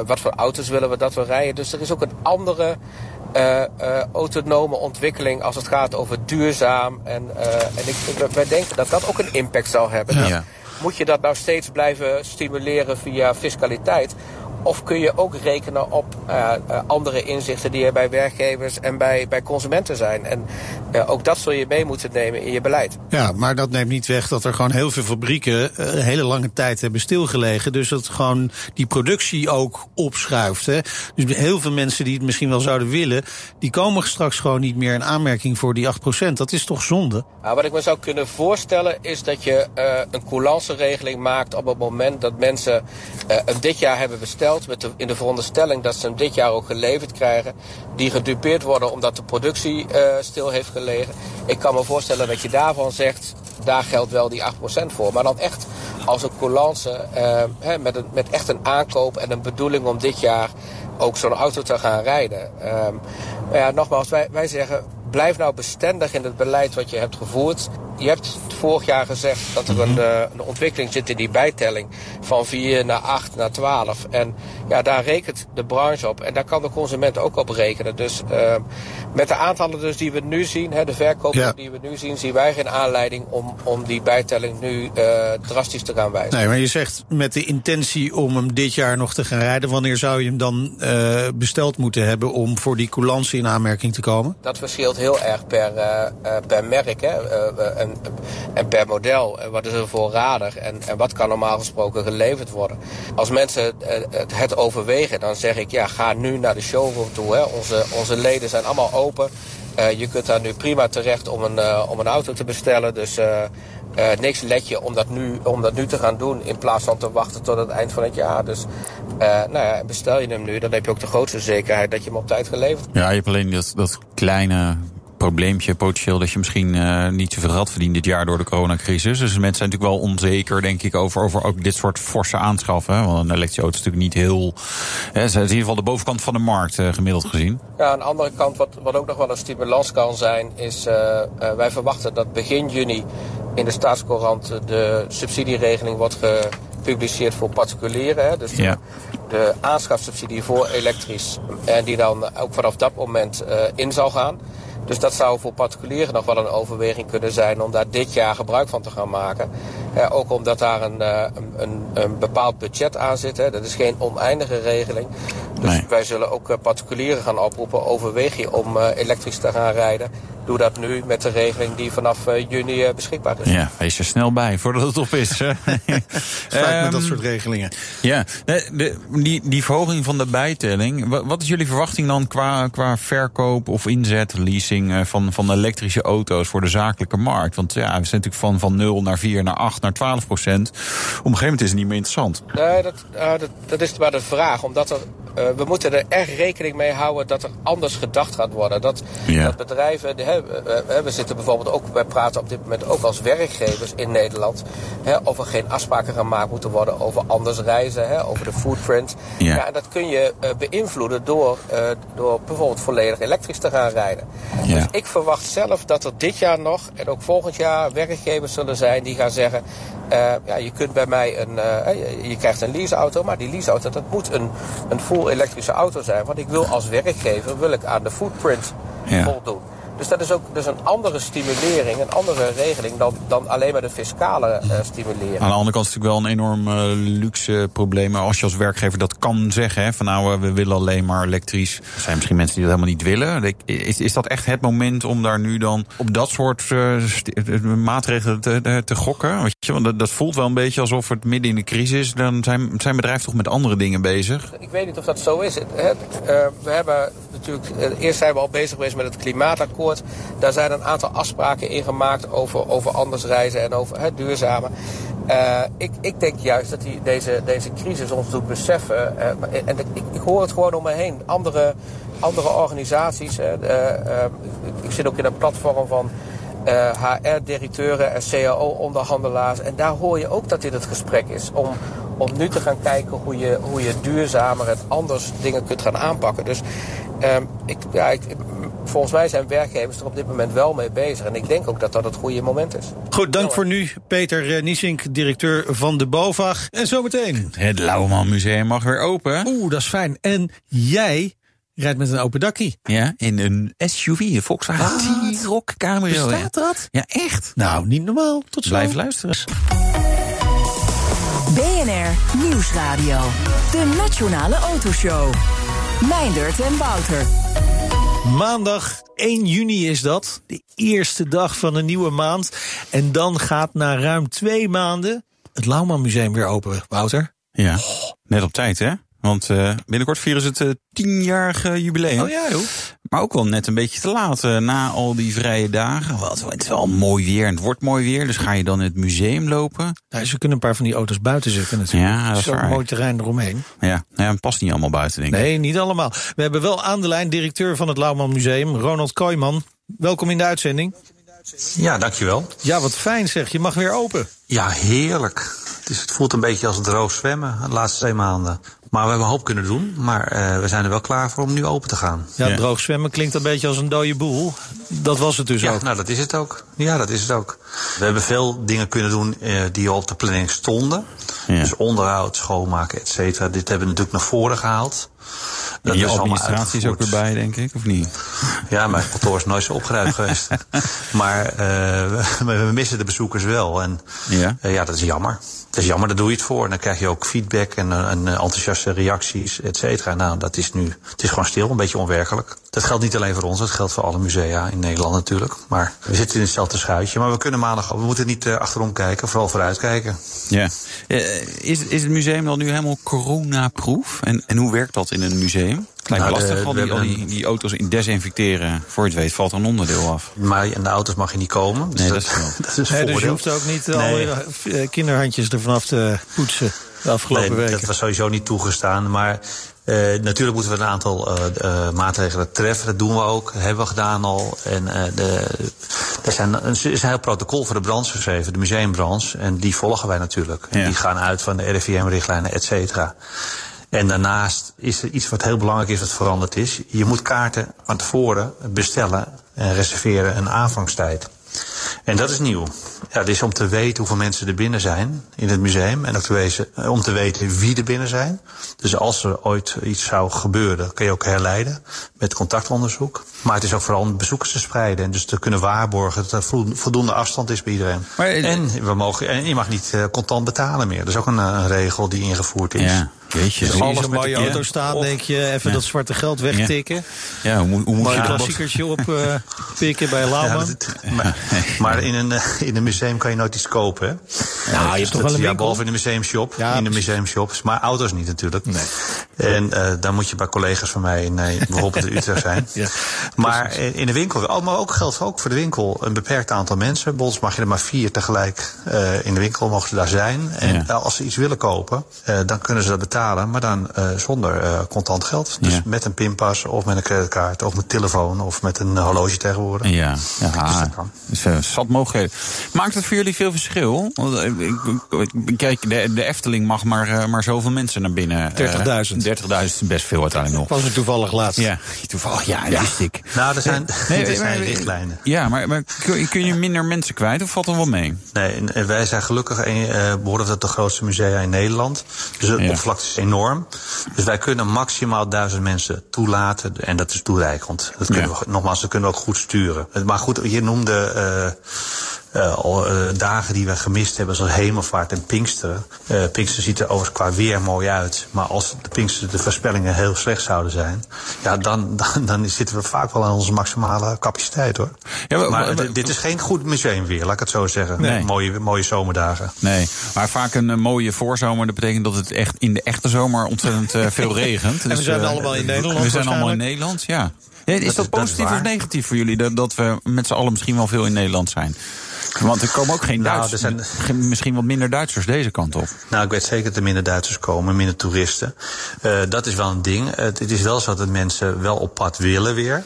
wat voor auto's willen we dat we rijden. Dus er is ook een andere uh, uh, autonome ontwikkeling als het gaat over duurzaam. En, uh, en ik, wij denken dat dat ook een impact zal hebben. Ja. Moet je dat nou steeds blijven stimuleren via fiscaliteit? Of kun je ook rekenen op uh, andere inzichten die er bij werkgevers en bij, bij consumenten zijn. En uh, ook dat zul je mee moeten nemen in je beleid. Ja, maar dat neemt niet weg dat er gewoon heel veel fabrieken een hele lange tijd hebben stilgelegen. Dus dat gewoon die productie ook opschuift. Hè. Dus heel veel mensen die het misschien wel zouden willen, die komen straks gewoon niet meer in aanmerking voor die 8%. Dat is toch zonde? Nou, wat ik me zou kunnen voorstellen is dat je een coulance regeling maakt op het moment dat mensen hem dit jaar hebben besteld met de, in de veronderstelling dat ze hem dit jaar ook geleverd krijgen. Die gedupeerd worden omdat de productie uh, stil heeft gelegen. Ik kan me voorstellen dat je daarvan zegt, daar geldt wel die 8% voor. Maar dan echt als een coulance uh, met, met echt een aankoop en een bedoeling om dit jaar ook zo'n auto te gaan rijden. Um, maar ja, nogmaals, wij, wij zeggen, blijf nou bestendig in het beleid wat je hebt gevoerd je hebt vorig jaar gezegd dat er een, mhm. eh, een, ontwikkeling zit in die bijtelling van 4 naar 8 naar 12. En ja, daar rekent de branche op en daar kan de consument ook op rekenen. Dus uh, met de aantallen dus die we nu zien, hè, de verkopen die we nu zien, zien wij geen aanleiding om, om die bijtelling nu uh, drastisch te gaan wijzigen. Nee, maar je zegt met de intentie om hem dit jaar nog te gaan rijden, wanneer zou je hem dan uh, besteld moeten hebben om voor die coulance in aanmerking te komen? Dat verschilt heel erg per, per merk. Hè en, per model. En wat is er voorradig en, en wat kan normaal gesproken geleverd worden. Als mensen het, het overwegen, dan zeg ik ja, ga nu naar de showroom toe. Hè. Onze, onze leden zijn allemaal open. Uh, je kunt daar nu prima terecht om een, om een auto te bestellen. Dus uh, niks let je om dat, nu, om dat nu te gaan doen in plaats van te wachten tot het eind van het jaar. Dus nou ja, bestel je hem nu, dan heb je ook de grootste zekerheid dat je hem op tijd geleverd Ja, je hebt alleen dat, dat kleine probleempje potentieel dat je misschien uh, niet zoveel geld verdient dit jaar door de coronacrisis. Dus mensen zijn natuurlijk wel onzeker, denk ik, over, over ook dit soort forse aanschaffen. Want een elektrische auto is natuurlijk niet heel. Hè, is in ieder geval de bovenkant van de markt, uh, gemiddeld gezien. Ja, aan de andere kant, wat, wat ook nog wel een stimulans kan zijn, is uh, wij verwachten dat begin juni in de staatscourant de subsidieregeling wordt gepubliceerd voor particulieren. Hè, dus de, ja. de aanschafsubsidie voor elektrisch. En die dan ook vanaf dat moment in zal gaan. Dus dat zou voor particulieren nog wel een overweging kunnen zijn om daar dit jaar gebruik van te gaan maken. Eh, ook omdat daar een, een, een, bepaald budget aan zit. Hè. Dat is geen oneindige regeling. Dus nee. wij zullen ook particulieren gaan oproepen. Overweeg je om uh, elektrisch te gaan rijden. Doe dat nu met de regeling die vanaf juni beschikbaar is. Ja, wees er snel bij voordat het op is. <laughs> <laughs> Vaak met dat soort regelingen. Ja, de, die, die verhoging van de bijtelling. Wat is jullie verwachting dan qua, qua verkoop of inzet, leasing van, van elektrische auto's voor de zakelijke markt? Want ja, we zijn natuurlijk van, van 0 naar 4 naar 8 naar 12 procent. Op een gegeven moment is het niet meer interessant. Nee, dat, dat, dat is maar de vraag. Omdat er uh, we moeten er echt rekening mee houden dat er anders gedacht gaat worden. Dat, ja. dat bedrijven, hè, we, zitten bijvoorbeeld ook, wij praten op dit moment ook als werkgevers in Nederland, hè, of er geen afspraken gemaakt moeten worden over anders reizen, hè, over de footprint. Ja. ja en dat kun je uh, beïnvloeden door, uh, door bijvoorbeeld volledig elektrisch te gaan rijden. Ja. Dus ik verwacht zelf dat er dit jaar nog en ook volgend jaar werkgevers zullen zijn die gaan zeggen, ja, je kunt bij mij een, uh, je krijgt een leaseauto, maar die leaseauto dat moet een, een full elektrische auto zijn. Want ik wil als werkgever wil ik aan de footprint ja. voldoen. Dus dat is ook dus een andere stimulering, een andere regeling dan, dan alleen maar de fiscale uh, stimulering. Aan de andere kant is het natuurlijk wel een enorm uh, luxe probleem. Als je als werkgever dat kan zeggen, hè, van nou uh, we willen alleen maar elektrisch. Er zijn misschien mensen die dat helemaal niet willen. Is, is dat echt het moment om daar nu dan op dat soort maatregelen te, te gokken? Weet je, want dat, dat, voelt wel een beetje alsof het midden in de crisis Dan zijn, zijn bedrijven toch met andere dingen bezig? Ik weet niet of dat zo is. Het, we hebben natuurlijk, eerst zijn we al bezig geweest met het klimaatakkoord. Daar zijn een aantal afspraken in gemaakt over, over anders reizen en over het duurzame. Uh, ik, ik denk juist dat die, deze, deze crisis ons doet beseffen. Uh, en ik, ik hoor het gewoon om me heen. Andere, andere organisaties. Uh, ik zit ook in een platform van HR-directeuren en CAO-onderhandelaars. En daar hoor je ook dat dit het gesprek is. Om, om nu te gaan kijken hoe je, hoe je duurzamer en anders dingen kunt gaan aanpakken. Dus ehm, ik, ja, ik, volgens mij zijn werkgevers er op dit moment wel mee bezig. En ik denk ook dat dat het goede moment is. Goed, dank voor nu. Peter Niesink, directeur van de BOVAG. En zometeen. Het Lauwman Museum mag weer open. Oeh, dat is fijn. En jij rijdt met een open dakkie. Ja, in een SUV, een Volkswagen T-Roc Cabrio. Bestaat dat? Ja, echt. Nou, niet normaal. Tot zo. Blijf luisteren. BNR Nieuwsradio. De Nationale Autoshow. Meindert en Wouter. Maandag 1 juni is dat. De eerste dag van een nieuwe maand. En dan gaat na ruim twee maanden het Lauwman Museum weer open, Wouter. Ja, net op tijd hè? Want uh, binnenkort vieren ze het uh, tienjarige jubileum. Oh ja, joh. Maar ook wel net een beetje te laat uh, na al die vrije dagen. Wat, het is wel mooi weer en het wordt mooi weer. Dus ga je dan in het museum lopen? Nou, ze kunnen een paar van die auto's buiten zetten natuurlijk. Ja, dat is Zo'n mooi terrein eromheen. Ja, ja, het past niet allemaal buiten, denk ik. Nee, niet allemaal. We hebben wel aan de lijn directeur van het Lauwman Museum, Ronald Kooijman. Welkom in de uitzending. Ja, dankjewel. Ja, wat fijn zeg. Je mag weer open. Ja, heerlijk. Het, is, het voelt een beetje als droog zwemmen de laatste twee maanden. Maar we hebben hoop kunnen doen. Maar uh, we zijn er wel klaar voor om nu open te gaan. Ja, droog zwemmen klinkt een beetje als een dode boel. Dat was het dus ja, ook. nou dat is het ook. Ja, dat is het ook. We hebben veel dingen kunnen doen uh, die al op de planning stonden. Ja. Dus onderhoud, schoonmaken, et cetera. Dit hebben we natuurlijk naar voren gehaald. Dat en je administratie is ook weer bij, denk ik, of niet? Ja, mijn kantoor is nooit zo opgeruimd <laughs> geweest. Maar uh, <laughs> we, we, missen de bezoekers wel. En ja, uh, ja dat is jammer. Dat is jammer, daar doe je het voor. En dan krijg je ook feedback en, en enthousiaste reacties, et cetera. Nou, dat is nu, het is gewoon stil, een beetje onwerkelijk. Dat geldt niet alleen voor ons, dat geldt voor alle musea in Nederland natuurlijk. Maar we zitten in hetzelfde schuitje. Maar we kunnen maandag, we moeten niet uh, achterom kijken, vooral vooruit kijken. Ja. Uh, is, is het museum dan nu helemaal coronaproof? En, en hoe werkt dat in een museum? Het lijkt Nou, lastig, de- al we die, die, die auto's in desinfecteren. Voor je het weet valt er een onderdeel af. Maar in de auto's mag je niet komen. Dus Nee, dat, dat is <laughs> dat is Nee, dus je hoeft ook niet Nee. alle eh, kinderhandjes ervan af te poetsen de afgelopen Nee, weken. dat was sowieso niet toegestaan. Maar eh, natuurlijk moeten we een aantal eh, eh, maatregelen treffen. Dat doen we ook. Dat hebben we gedaan al. En eh, de, er, zijn, er is een heel protocol voor de branche geschreven, de museumbranche. En die volgen wij natuurlijk. En Ja. die gaan uit van de RIVM-richtlijnen, et cetera. En daarnaast is er iets wat heel belangrijk is, wat veranderd is. Je moet kaarten van tevoren bestellen en reserveren een aanvangstijd. En dat is nieuw. Ja, het is om te weten hoeveel mensen er binnen zijn in het museum. En ook te wezen, eh, om te weten wie er binnen zijn. Dus als er ooit iets zou gebeuren, kun je ook herleiden met contactonderzoek. Maar het is ook vooral om bezoekers te spreiden. En dus te kunnen waarborgen dat er vo- voldoende afstand is bij iedereen. Maar, eh, en, we mogen, en je mag niet eh, contant betalen meer. Dat is ook een, een regel die ingevoerd is. Ja, weet je. Zie je alles met mooie de- auto staan, Of- denk je even Ja. dat zwarte geld wegtikken. Ja, hoe, moet- hoe moet Mooi je dat? klassiekertje op eh, <laughs> pikken bij Ja, Lauwman. dat- <laughs> maar, in, een, eh, in een museum kan je nooit iets kopen. Hè? Nou, je hebt toch wel een ja, behalve in de museumshop. Ja, in de museumshops. Maar auto's niet natuurlijk. Nee. En eh dan moet je bij collega's van mij in eh, bijvoorbeeld in Utrecht zijn. <laughs> Ja, maar in in de winkel, oh, maar ook geldt ook voor de winkel een beperkt aantal mensen. Bij ons mag je er maar vier tegelijk eh, in de winkel mogen ze daar zijn. En Ja. eh, als ze iets willen kopen, eh, dan kunnen ze dat betalen, maar dan eh, zonder eh, contant geld. Dus Ja. met een pinpas of met een creditcard of met telefoon of met een horloge tegenwoordig. Ja, ja Dus dat kan. dus, eh, zat mogelijkheden. Maakt het voor jullie veel verschil? Eh, kijk, de, de Efteling mag maar, eh, maar zoveel mensen naar binnen. Eh, 30.000. 30.000 is best veel uiteindelijk Ik nog. was er toevallig laatst. Ja, <laughs> toevallig. Ja, dat wist ik. Nou, er zijn, Nee, <laughs> er zijn richtlijnen. Ja, maar, maar kun, kun je minder mensen kwijt of valt er wel mee? Nee, wij zijn gelukkig een, eh behoren tot de grootste musea in Nederland. Dus het Ja. oppervlakte is enorm. Dus wij kunnen maximaal duizend mensen toelaten. En dat is toereikend. Dat kunnen Ja. we, nogmaals, dat kunnen we ook goed sturen. Maar goed, je noemde eh, al, eh, dagen die we gemist hebben, zoals Hemelvaart en Pinksteren. Eh Pinksteren ziet er overigens qua weer mooi uit. Maar als de Pinksteren de voorspellingen heel slecht zouden zijn, ja, dan, dan, dan zitten we vaak wel aan onze maximale capaciteit hoor. Ja, maar- maar maar- dit- is geen goed museumweer, laat ik het zo zeggen. Nee. Mooie, mooie zomerdagen. Nee, maar vaak een eh, mooie voorzomer. Dat betekent dat het echt in de echte zomer ontzettend eh, veel <laughs> regent. we zijn eh, allemaal in Nederland We zijn allemaal in. Nederland, ja. Is dat, is- dat is positief of negatief voor jullie dat, dat we met z'n allen misschien wel veel in Nederland zijn? Want er komen ook geen Nou, Duitsers, er zijn- misschien wat minder Duitsers deze kant op. Nou, ik weet zeker dat er minder Duitsers komen, minder toeristen. Eh, dat is wel een ding. Het, het is wel zo dat mensen wel op pad willen weer.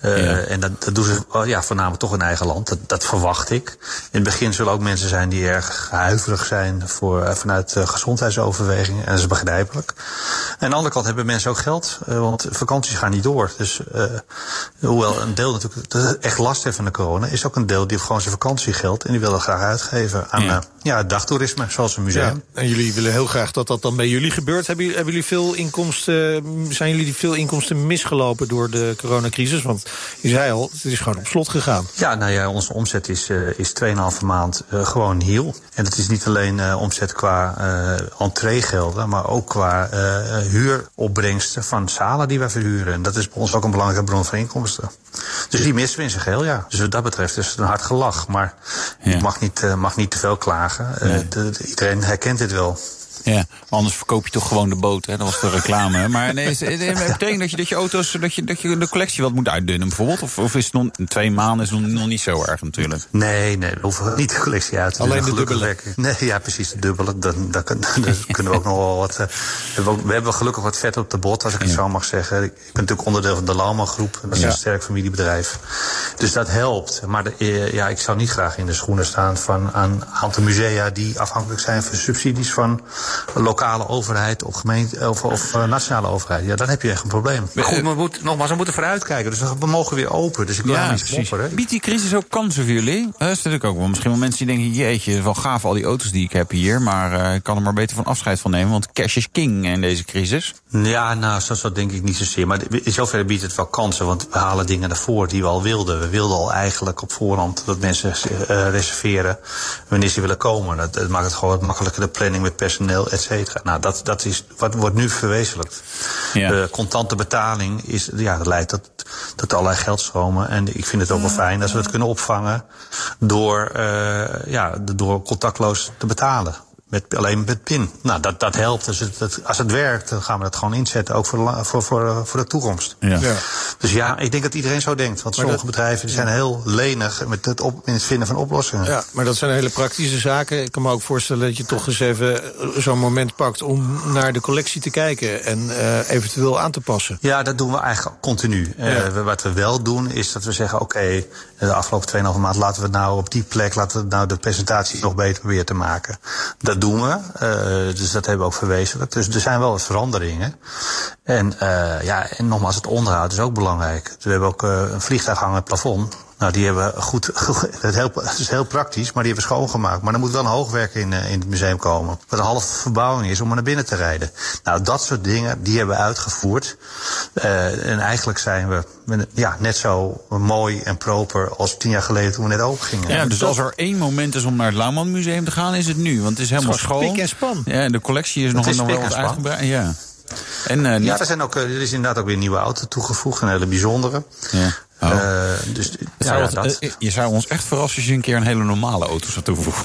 Eh, Ja. En dat, dat doen ze oh, ja, voornamelijk toch in eigen land. Dat, dat verwacht ik. In het begin zullen ook mensen zijn die erg huiverig zijn voor, eh, vanuit eh, gezondheidsoverwegingen. En dat is begrijpelijk. En aan de andere kant hebben mensen ook geld, want vakanties gaan niet door. Dus eh, hoewel een deel natuurlijk dat echt last heeft van de corona, is ook een deel die gewoon zijn vakantiegeld en die wil dat graag uitgeven aan Ja. ja. ja, dagtoerisme, zoals een museum. Ja, en jullie willen heel graag dat dat dan bij jullie gebeurt. Hebben jullie, hebben jullie veel inkomsten, zijn jullie veel inkomsten misgelopen door de coronacrisis? Want je zei al, het is gewoon op slot gegaan. Ja, nou ja, onze omzet is, eh is 2,5 maand eh, gewoon heel. En dat is niet alleen eh, omzet qua eh entreegelden, maar ook qua eh huuropbrengsten van zalen die wij verhuren. En dat is bij ons ook een belangrijke bron van inkomsten. Dus die missen we in zijn geheel, ja. Dus wat dat betreft is het een hard gelach. Maar Ja. ik mag niet, eh, mag niet te veel klagen. Eh, de- de- iedereen herkent dit wel. Ja, anders verkoop je toch gewoon de boot, hè? Dat was de reclame. <laughs> Maar nee, is- het betekent dat je, dat je auto's, dat je, dat je de collectie wat moet uitdunnen bijvoorbeeld? Of, of is het nog, twee maanden is nog, nog niet zo erg natuurlijk? Nee, nee, we hoeven niet de collectie uit te Alleen de dubbele. Nee, ja, precies, de dubbele. Dan, dan, kun- <laughs> dan kunnen we ook nog wel wat... eh, we, hebben gelukkig wat vet op de bot, als ik het zo mag zeggen. Ik ben natuurlijk onderdeel van de Lauwman Groep. Dat is Ja. een sterk familiebedrijf. Dus dat helpt. Maar de, eh, ja, ik zou niet graag in de schoenen staan van een aantal musea... die afhankelijk zijn van subsidies van lokale overheid... of, gemeente, of, of eh, nationale overheid. Ja, dan heb je echt een probleem. Maar goed, we moeten, nogmaals, we moeten vooruitkijken. Dus we mogen weer open. Dus ik wil Ja, niet precies. mopperen. Biedt die crisis ook kansen voor jullie? Eh, Dat is natuurlijk ook wel misschien wel mensen die denken... jeetje, het is wel gaaf al die auto's die ik heb hier... maar eh, ik kan er maar beter van afscheid van nemen... want cash is king in deze crisis. Ja, nou, zo, zo denk ik niet zozeer. Maar in zoverre biedt het wel kansen, want we halen dingen naar voren die we al wilden. We wilden al eigenlijk op voorhand dat mensen eh, reserveren wanneer ze willen komen. Dat, dat maakt het gewoon wat makkelijker, de planning met personeel, et cetera. Nou, dat, dat is wat wordt nu verwezenlijkt. Ja. De contante betaling is, ja, dat leidt tot, tot allerlei geldstromen. En ik vind het ook wel fijn als we het kunnen opvangen door, eh, ja, door contactloos te betalen. Met, alleen met PIN. Nou, dat, dat helpt. Dus het, het- als het werkt, dan gaan we dat gewoon inzetten. Ook voor de, voor, voor, eh, voor de toekomst. Ja. Ja. Dus ja, ik denk dat iedereen zo denkt. Want sommige dat- bedrijven die zijn heel lenig met het, op, in het vinden van oplossingen. Ja, maar dat zijn hele praktische zaken. Ik kan me ook voorstellen dat je toch eens even eh, zo'n moment pakt om naar de collectie te kijken en eh, eventueel aan te passen. Ja, dat doen we eigenlijk continu. Eh, Ja. wat we wel doen, is dat we zeggen: oké, de afgelopen 2,5 maand laten we het nou op die plek, laten we nou de presentatie nog beter proberen te maken. Dat doen we. eh, dus dat hebben we ook verwezenlijkt. Dus er zijn wel wat veranderingen. En, eh, ja, en nogmaals, het onderhoud is ook belangrijk. Dus we hebben ook eh, een vliegtuig hangen plafond. Nou, die hebben we goed. <laughs> Dat is, heel, dat is heel praktisch, maar die hebben we schoongemaakt. Maar er moet wel een hoogwerker in, eh, in het museum komen. Wat een halve verbouwing is om er naar binnen te rijden. Nou, dat soort dingen, die hebben we uitgevoerd. Eh, en eigenlijk zijn we ja, net zo mooi en proper als tien jaar geleden toen we net open gingen. Ja, dus als er één moment is om naar het Lauwman Museum te gaan, is het nu. Want het is helemaal Het is gewoon schoon. pik en span. Ja, de collectie is nog, is nog wel wat uitgebreid. Ja. En, eh, Ja, er, zijn ook, er is inderdaad ook weer een nieuwe auto toegevoegd, een hele bijzondere. Ja. Oh. Eh, dus ja, zou ja, wat- dat. eh, je zou ons echt verrassen als je een keer een hele normale auto zou toevoegen.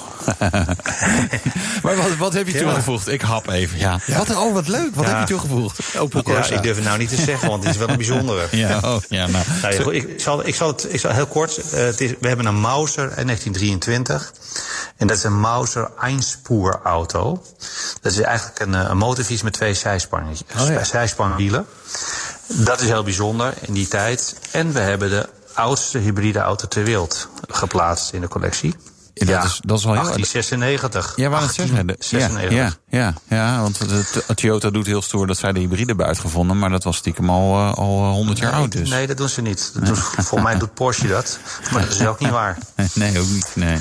<laughs> maar wat, wat heb je toegevoegd? Ik hap even, ja. Wat, oh, wat leuk. Wat heb je toegevoegd? Opel Corsa. ik durf het nou niet te zeggen, want het is wel een bijzondere. Ja, oh, ja, nou. Nou goed, ik, zal, ik, zal het, ik zal heel kort. eh, het is, we hebben een Mauser uit 1923. En dat is een Mauser Einspoor auto. Dat is eigenlijk een, eh, een motorfiets met twee zijspan, ja. Dat is heel bijzonder in die tijd. En we hebben de oudste hybride auto ter wereld geplaatst in de collectie. Ja, dat is- dat is wel heel- 1896. Ja, waar het zeggen. de- 1896. Ja, ja, ja, want de, de- Toyota doet heel stoer dat zij de hybride hebben uitgevonden. Maar dat was stiekem al, eh, al eh, 100 jaar Nee, oud dus. nee, dat doen ze niet. Ze- <laughs> volgens mij doet Porsche dat. Maar dat is ook niet waar. <laughs> Nee, ook niet. Nee.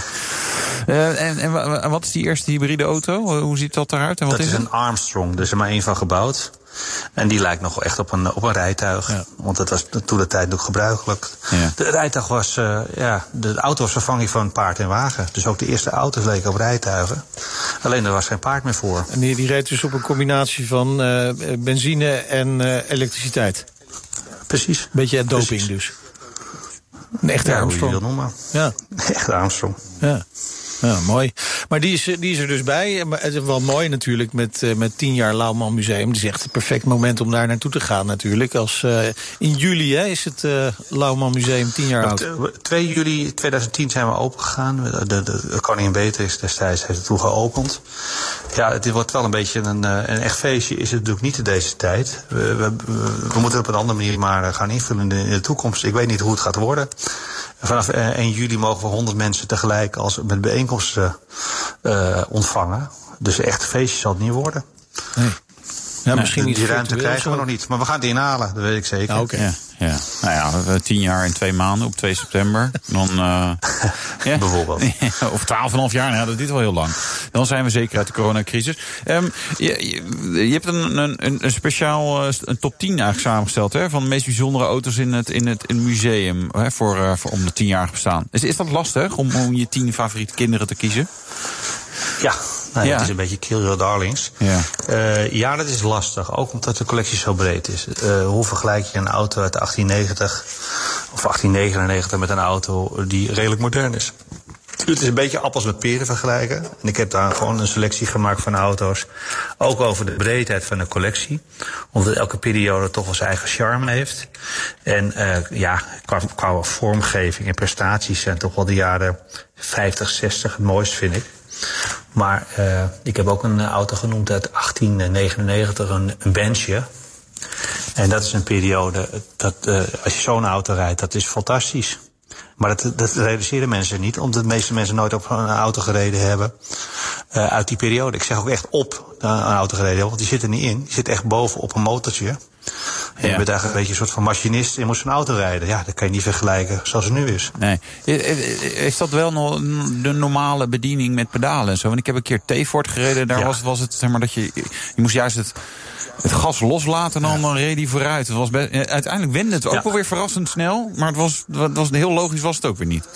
Eh, en, en wa- wat is die eerste hybride auto? Eh, Hoe ziet dat eruit? En wat dat is het? een Armstrong, er is er maar één van gebouwd. En die lijkt nog wel echt op een, op een rijtuig. Want dat was toen de tijd ook gebruikelijk. Ja. De rijtuig was, eh, ja, de auto was vervanging van paard en wagen. Dus ook de eerste auto's leken op rijtuigen. Alleen er was geen paard meer voor. En die, die reed dus op een combinatie van eh, benzine en eh, elektriciteit. Precies. Beetje doping Precies. dus. Een echte Ja, Armstrong. Ja, <laughs> Echt Armstrong. ja. Ja, mooi. Maar die is, die is er dus bij. Maar het is wel mooi natuurlijk met, uh, met 10 jaar Lauwman Museum. Het is echt het perfect moment om daar naartoe te gaan natuurlijk. Als, uh, in juli hè, is het uh, Lauwman Museum 10 jaar oud. 2 juli 2010 zijn we open gegaan. De, de, de koningin Beatrix destijds heeft het toen geopend. Ja, het wordt wel een beetje een, een echt feestje. Is het natuurlijk niet in deze tijd. We, we, we moeten het op een andere manier maar gaan invullen in de toekomst. Ik weet niet hoe het gaat worden. Vanaf 1 juli mogen we 100 mensen tegelijk als met bijeenkomsten uh, ontvangen. Dus echt feestje zal het niet worden. Nee. Ja, misschien die, niet die ruimte krijgen we nog niet. Maar we gaan het inhalen, dat weet ik zeker. Ja, okay. ja, ja. Nou ja, tien jaar en twee maanden op 2 september. Dan, uh, <laughs> ja. Bijvoorbeeld. <laughs> of twaalf en half jaar, nou, dat duurt wel heel lang. Dan zijn we zeker uit de coronacrisis. Um, je, je, je, hebt een, een, een speciaal een top 10 eigenlijk samengesteld... Hè, van de meest bijzondere auto's in het, in het, in het museum hè, voor, uh, voor, om de tienjarig bestaan. Is, is dat lastig om, om je tien favoriete kinderen te kiezen? Ja, nou, ja. het is een beetje kill your darlings. Ja. Uh, ja, dat is lastig. Ook omdat de collectie zo breed is. Uh, hoe vergelijk je een auto uit 1890 of 1899 met een auto die redelijk modern is? Het is een beetje appels met peren vergelijken. En ik heb daar gewoon een selectie gemaakt van auto's. Ook over de breedheid van de collectie. Omdat elke periode toch wel zijn eigen charme heeft. En uh, ja, qua, qua vormgeving en prestaties zijn toch wel de jaren 50, 60 het mooist, vind ik. Maar uh, ik heb ook een auto genoemd uit 1899, een, een Benchje. En dat is een periode, dat, uh, als je zo'n auto rijdt, dat is fantastisch. Maar dat, dat realiseren mensen niet, omdat de meeste mensen nooit op een auto gereden hebben uit die periode. Ik zeg ook echt op een auto gereden want die zit er niet in. Die zit echt boven op een motortje. En je bent eigenlijk een beetje een soort van machinist en moest een auto rijden. Ja, dat kan je niet vergelijken zoals het nu is. Nee. Is dat wel nog de normale bediening met pedalen en zo? Want ik heb een keer T-Ford gereden. Daar ja. was, was het, zeg maar, dat je... Je moest juist het, het gas loslaten en dan, ja. dan reed hij vooruit. Het was best, uiteindelijk wende het ook wel weer verrassend snel. Maar het was, het was heel logisch was het ook weer niet.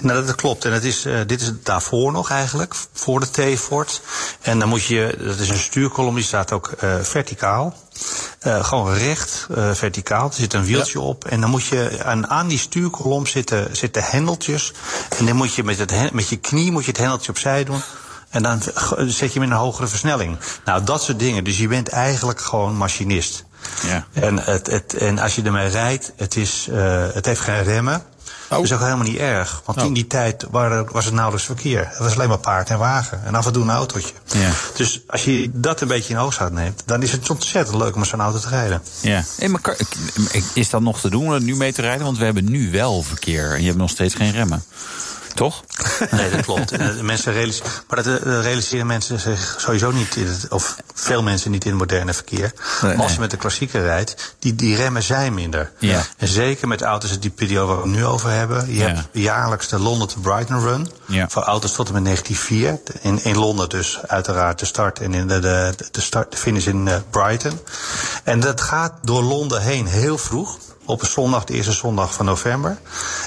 Nou, dat klopt. En het is, uh, dit is daarvoor nog eigenlijk, voor de T-Ford. En dan moet je, dat is een stuurkolom, die staat ook uh, verticaal. Uh, gewoon recht, uh, verticaal. Er zit een wieltje ja. op. En dan moet je aan, aan die stuurkolom zitten, zitten hendeltjes. En dan moet je met, het, met je knie moet je het hendeltje opzij doen. En dan zet je hem in een hogere versnelling. Nou, dat soort dingen. Dus je bent eigenlijk gewoon machinist. Ja. En, het, het, en als je ermee rijdt, het, is, uh, het heeft geen remmen. Oh. Dat is ook helemaal niet erg. Want oh. in die tijd was het nauwelijks verkeer. Het was alleen maar paard en wagen. En af en toe een autootje. Ja. Dus als je dat een beetje in oogschouw neemt... dan is het ontzettend leuk om zo'n auto te rijden. Ja. Hey, maar is dat nog te doen om er nu mee te rijden? Want we hebben nu wel verkeer. En je hebt nog steeds geen remmen. Toch? Nee, dat klopt. mensen realiseren, maar dat realiseren mensen zich sowieso niet, in het, of veel mensen niet in het moderne verkeer. Nee, als je met de klassieker rijdt, die, die remmen zijn minder. Ja. En zeker met auto's die periode waar we het nu over hebben. Je hebt jaarlijks de Londen to Brighton Run. Ja. Voor auto's tot en met 1904. In, in Londen dus uiteraard de start en in de, de, de, start, de finish in uh, Brighton. En dat gaat door Londen heen heel vroeg op een zondag, de eerste zondag van november.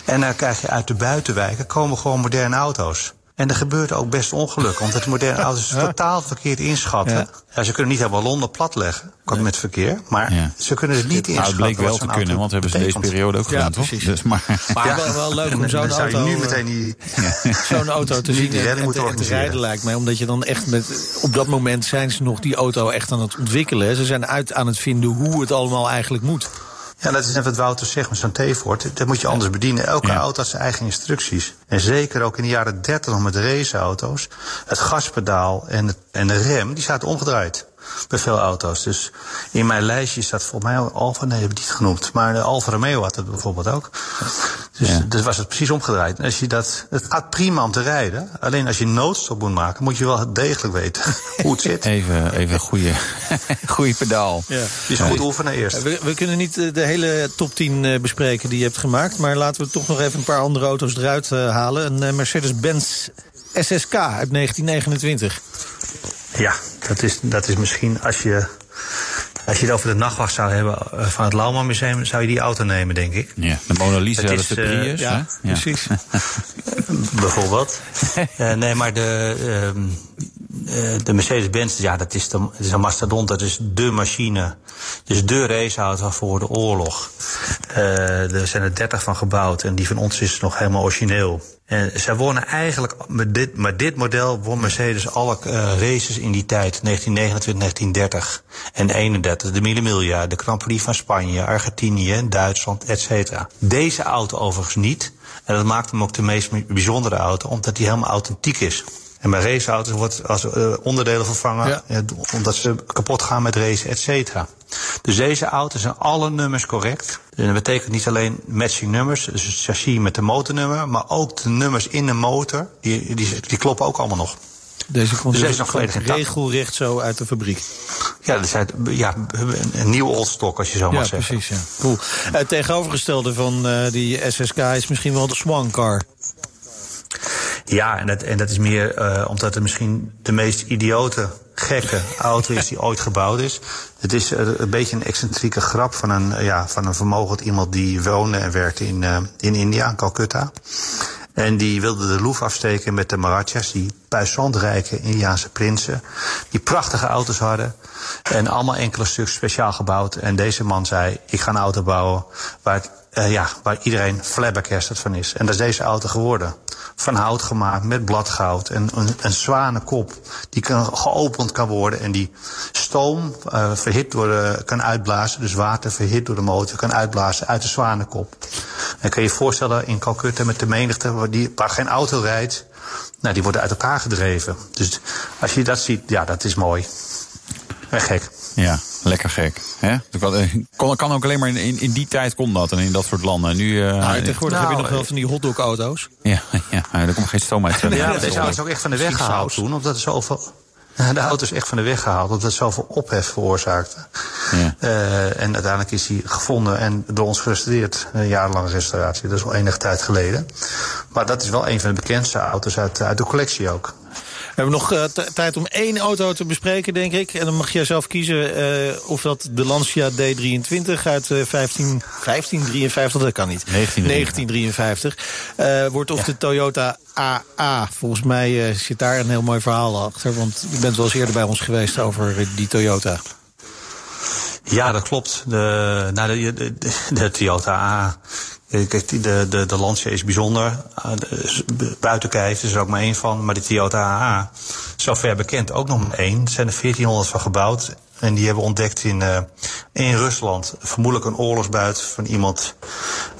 En dan krijg je uit de buitenwijken komen gewoon moderne auto's. En er gebeurt ook best ongeluk, omdat de moderne auto's <laughs> ja. totaal verkeerd inschatten. Ja. ja. ze kunnen niet helemaal Londen platleggen nee. met verkeer, maar ja. ze kunnen het niet inschatten. Nou, het bleek wel te kunnen, want we hebben ze deze periode ook gedaan, toch? Dus, maar maar wel, wel leuk om <laughs> zo'n auto, nu meteen die, <laughs> zo'n auto te zien en, en, te, en te rijden, lijkt mij. Omdat je dan echt met, op dat moment zijn ze nog die auto echt aan het ontwikkelen. Ze zijn uit aan het vinden hoe het allemaal eigenlijk moet. Ja, dat is net wat Wouter zegt met zo'n T-Ford. Dat moet je anders bedienen. Elke ja. auto had zijn eigen instructies. En zeker ook in de jaren 30 nog met raceauto's. Het gaspedaal en, het, en de rem, die zaten omgedraaid. Bij veel auto's. Dus in mijn lijstje staat volgens mij Alfa, nee, heb ik niet genoemd. Maar de Alfa Romeo had het bijvoorbeeld ook. Dus, ja. dus was het precies omgedraaid. En als je dat, het gaat prima om te rijden. Alleen als je noodstop moet maken, moet je wel degelijk weten <laughs> hoe het zit. Even, even een goede, goede pedaal. Ja. Dus goed oefenen eerst. We, we, kunnen niet de hele top 10 bespreken die je hebt gemaakt. Maar laten we toch nog even een paar andere auto's eruit halen. Een Mercedes-Benz SSK uit 1929. Ja, dat is, dat is misschien als je, als je het over de nachtwacht zou hebben van het Lauwman Museum, zou je die auto nemen, denk ik. Ja, de Mona Lisa, dat is de Prius. Uh, ja, precies. <laughs> Bijvoorbeeld. uh, <laughs> nee, maar de, uh, de Mercedes-Benz, ja, dat is, de, dat is een mastodont, dat is de machine. Dus de raceauto voor de oorlog. Er zijn er 30 van gebouwd en die van ons is nog helemaal origineel. En zij wonnen eigenlijk, met dit, met dit model won Mercedes alle uh, races in die tijd, 1929, 1930 en 31. De Mille Miglia, de Grand Prix van Spanje, Argentinië, Duitsland, et cetera. Deze auto overigens niet. En dat maakt hem ook de meest bijzondere auto, omdat hij helemaal authentiek is. En bij raceauto's wordt als uh, onderdelen vervangen ja. Ja, omdat ze kapot gaan met racen, et cetera. Dus deze auto's zijn alle nummers correct. En dat betekent niet alleen matching nummers, dus het chassis met de motornummer, maar ook de nummers in de motor, die, die, die kloppen ook allemaal nog. Deze komt dus deze nog volledig regelrecht zo uit de fabriek. Ja, dat is uit, ja een nieuw oldstok, als je zo ja, mag zeggen. Precies, ja, Cool. Het tegenovergestelde van uh, die SSK is misschien wel de Swan Car. Ja, en dat, en dat is meer uh, omdat het misschien de meest idiote, gekke auto is die ooit gebouwd is. Het is uh, een beetje een excentrieke grap van een, uh, ja, van een vermogend iemand die woonde en werkte in, in India, in Calcutta. En die wilde de loef afsteken met de Marathas, die puissantrijke Indiaanse prinsen. Die prachtige auto's hadden. En allemaal enkele stuks speciaal gebouwd. En deze man zei, ik ga een auto bouwen waar, uh, ja, waar iedereen flabbergasted van is. En dat is deze auto geworden. Van hout gemaakt, met bladgoud. En een, een zwanenkop die kan, geopend kan worden. En die stoom uh, verhit door de, kan uitblazen. Dus water verhit door de motor kan uitblazen uit de zwanenkop. En kan je je voorstellen in Calcutta met de menigte waar, die, waar geen auto rijdt. Nou, die worden uit elkaar gedreven. Dus als je dat ziet, ja, dat is mooi. En gek. Ja, lekker gek. Hè? Kon, kan ook alleen maar in, in die tijd kon dat en in dat soort landen. Nu, uh, nou, tegenwoordig nou, heb je nog wel van die hotdog-auto's. Ja, ja, daar komt geen stoom uit. Ja, deze auto is ook echt van de weg gehaald toen, omdat er zoveel... De auto is echt van de weg gehaald, omdat het zoveel ophef veroorzaakte. Ja. Uh, en uiteindelijk is hij gevonden en door ons gerestaureerd. Een jarenlange restauratie, dat is al enige tijd geleden. Maar dat is wel een van de bekendste auto's uit, uit de collectie ook. We hebben nog uh, tijd om één auto te bespreken, denk ik. En dan mag jij zelf kiezen uh, of dat de Lancia D23 uit uh, 15, 1553, dat kan niet. 1953. 1953 wordt of ja. de Toyota AA. Volgens mij zit daar een heel mooi verhaal achter. Want je bent wel eens eerder bij ons geweest over die Toyota. Ja, dat klopt. De, nou, de, de, de Toyota A. Kijk, de, de, de Lancia is bijzonder. Buiten kijf is er ook maar één van. Maar de Toyota AA, zover bekend, ook nog maar één. Er zijn er 1400 van gebouwd. En die hebben ontdekt in, uh, in Rusland. Vermoedelijk een oorlogsbuit van iemand.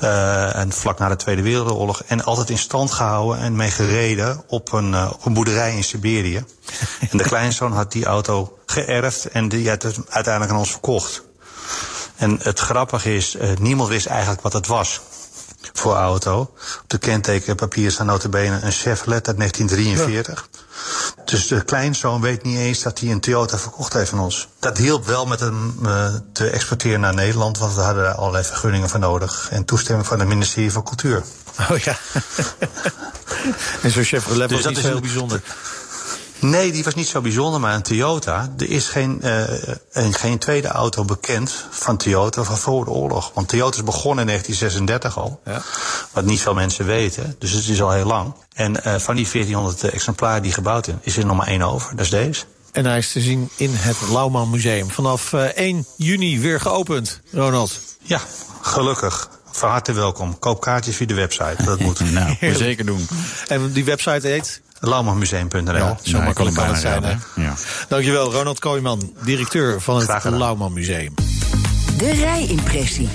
Uh, en vlak na de Tweede Wereldoorlog. En altijd in stand gehouden en mee gereden op een, uh, op een boerderij in Siberië. <laughs> en de kleinzoon had die auto geërfd en die had het uiteindelijk aan ons verkocht. En het grappige is, niemand wist eigenlijk wat het was voor auto. Op de kentekenpapier staat notabene een Chevrolet uit 1943. Ja. Dus de kleinzoon weet niet eens dat hij een Toyota verkocht heeft van ons. Dat hielp wel met hem uh, te exporteren naar Nederland, want we hadden daar allerlei vergunningen voor nodig. En toestemming van het ministerie van Cultuur. Oh ja. <laughs> en zo'n Chevrolet dus was niet heel bijzonder. Nee, die was niet zo bijzonder, maar een Toyota. Er is geen, uh, geen tweede auto bekend van Toyota van voor de oorlog. Want Toyota is begonnen in 1936 al. Ja. Wat niet veel mensen weten. Dus het is al heel lang. En uh, van die 1400 exemplaren die gebouwd zijn, is er nog maar één over. Dat is deze. En hij is te zien in het Lauwman Museum. Vanaf 1 juni weer geopend, Ronald. Ja, gelukkig. Van harte welkom. Koop kaartjes via de website. Dat moet. <laughs> nou, zeker doen. En die website heet? Lauwmanmuseum.nl. Ja, zo makkelijk kan het zijn. Hè? Ja. Dankjewel, Ronald Kooijman, directeur van het Lauwman Museum. De rijimpressie.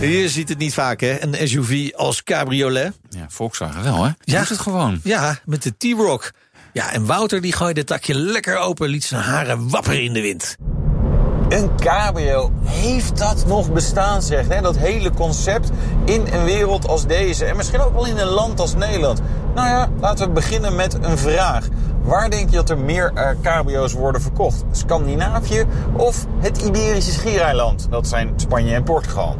Je ziet het niet vaak, hè? Een SUV als cabriolet. Ja, Volkswagen wel, hè? Ja. Doet het gewoon. Ja, met de T-Rock. Ja, en Wouter die gooide het takje lekker open, liet zijn haren wapperen in de wind. Een cabrio, heeft dat nog bestaan, zeg? Hè? Dat hele concept in een wereld als deze. En misschien ook wel in een land als Nederland. Nou ja, laten we beginnen met een vraag. Waar denk je dat er meer uh, cabrio's worden verkocht? Scandinavië of het Iberische schiereiland? Dat zijn Spanje en Portugal.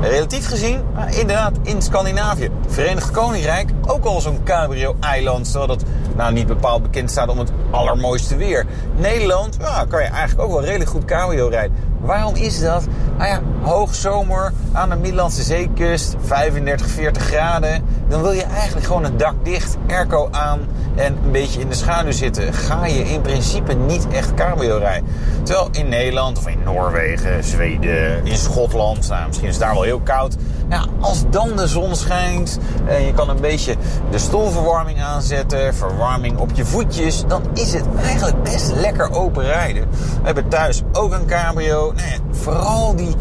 Relatief gezien, inderdaad in Scandinavië. Verenigd Koninkrijk ook al zo'n cabrio-eiland. Terwijl dat nou niet bepaald bekend staat om het allermooiste weer. Nederland ja, kan je eigenlijk ook wel redelijk goed cabrio rijden. Waarom is dat? Nou ja, hoogzomer aan de Middellandse zeekust, 35, 40 graden. Dan wil je eigenlijk gewoon het dak dicht, airco aan en een beetje in de schaduw zitten. Ga je in principe niet echt cabrio rijden. Terwijl in Nederland of in Noorwegen, Zweden, in Schotland, nou, misschien is het daar wel heel koud. Ja, als dan de zon schijnt en je kan een beetje de stoelverwarming aanzetten, verwarming op je voetjes, dan is het eigenlijk best lekker open rijden. We hebben thuis ook een cabrio. Nou vooral die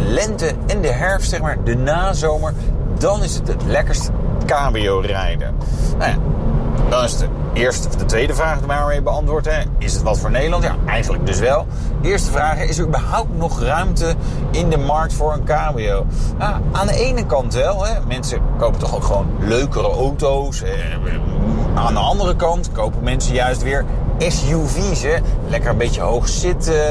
lente en de herfst, zeg maar, de nazomer, dan is het het lekkerst cabrio rijden. Nou ja, dan is de eerste of de tweede vraag maar mee beantwoord. Hè. Is het wat voor Nederland? Ja, eigenlijk dus wel. Eerste vraag is er überhaupt nog ruimte in de markt voor een cabrio? Nou, aan de ene kant wel. Hè. Mensen kopen toch ook gewoon leukere auto's. Aan de andere kant kopen mensen juist weer SUV's. Hè. Lekker een beetje hoog zitten,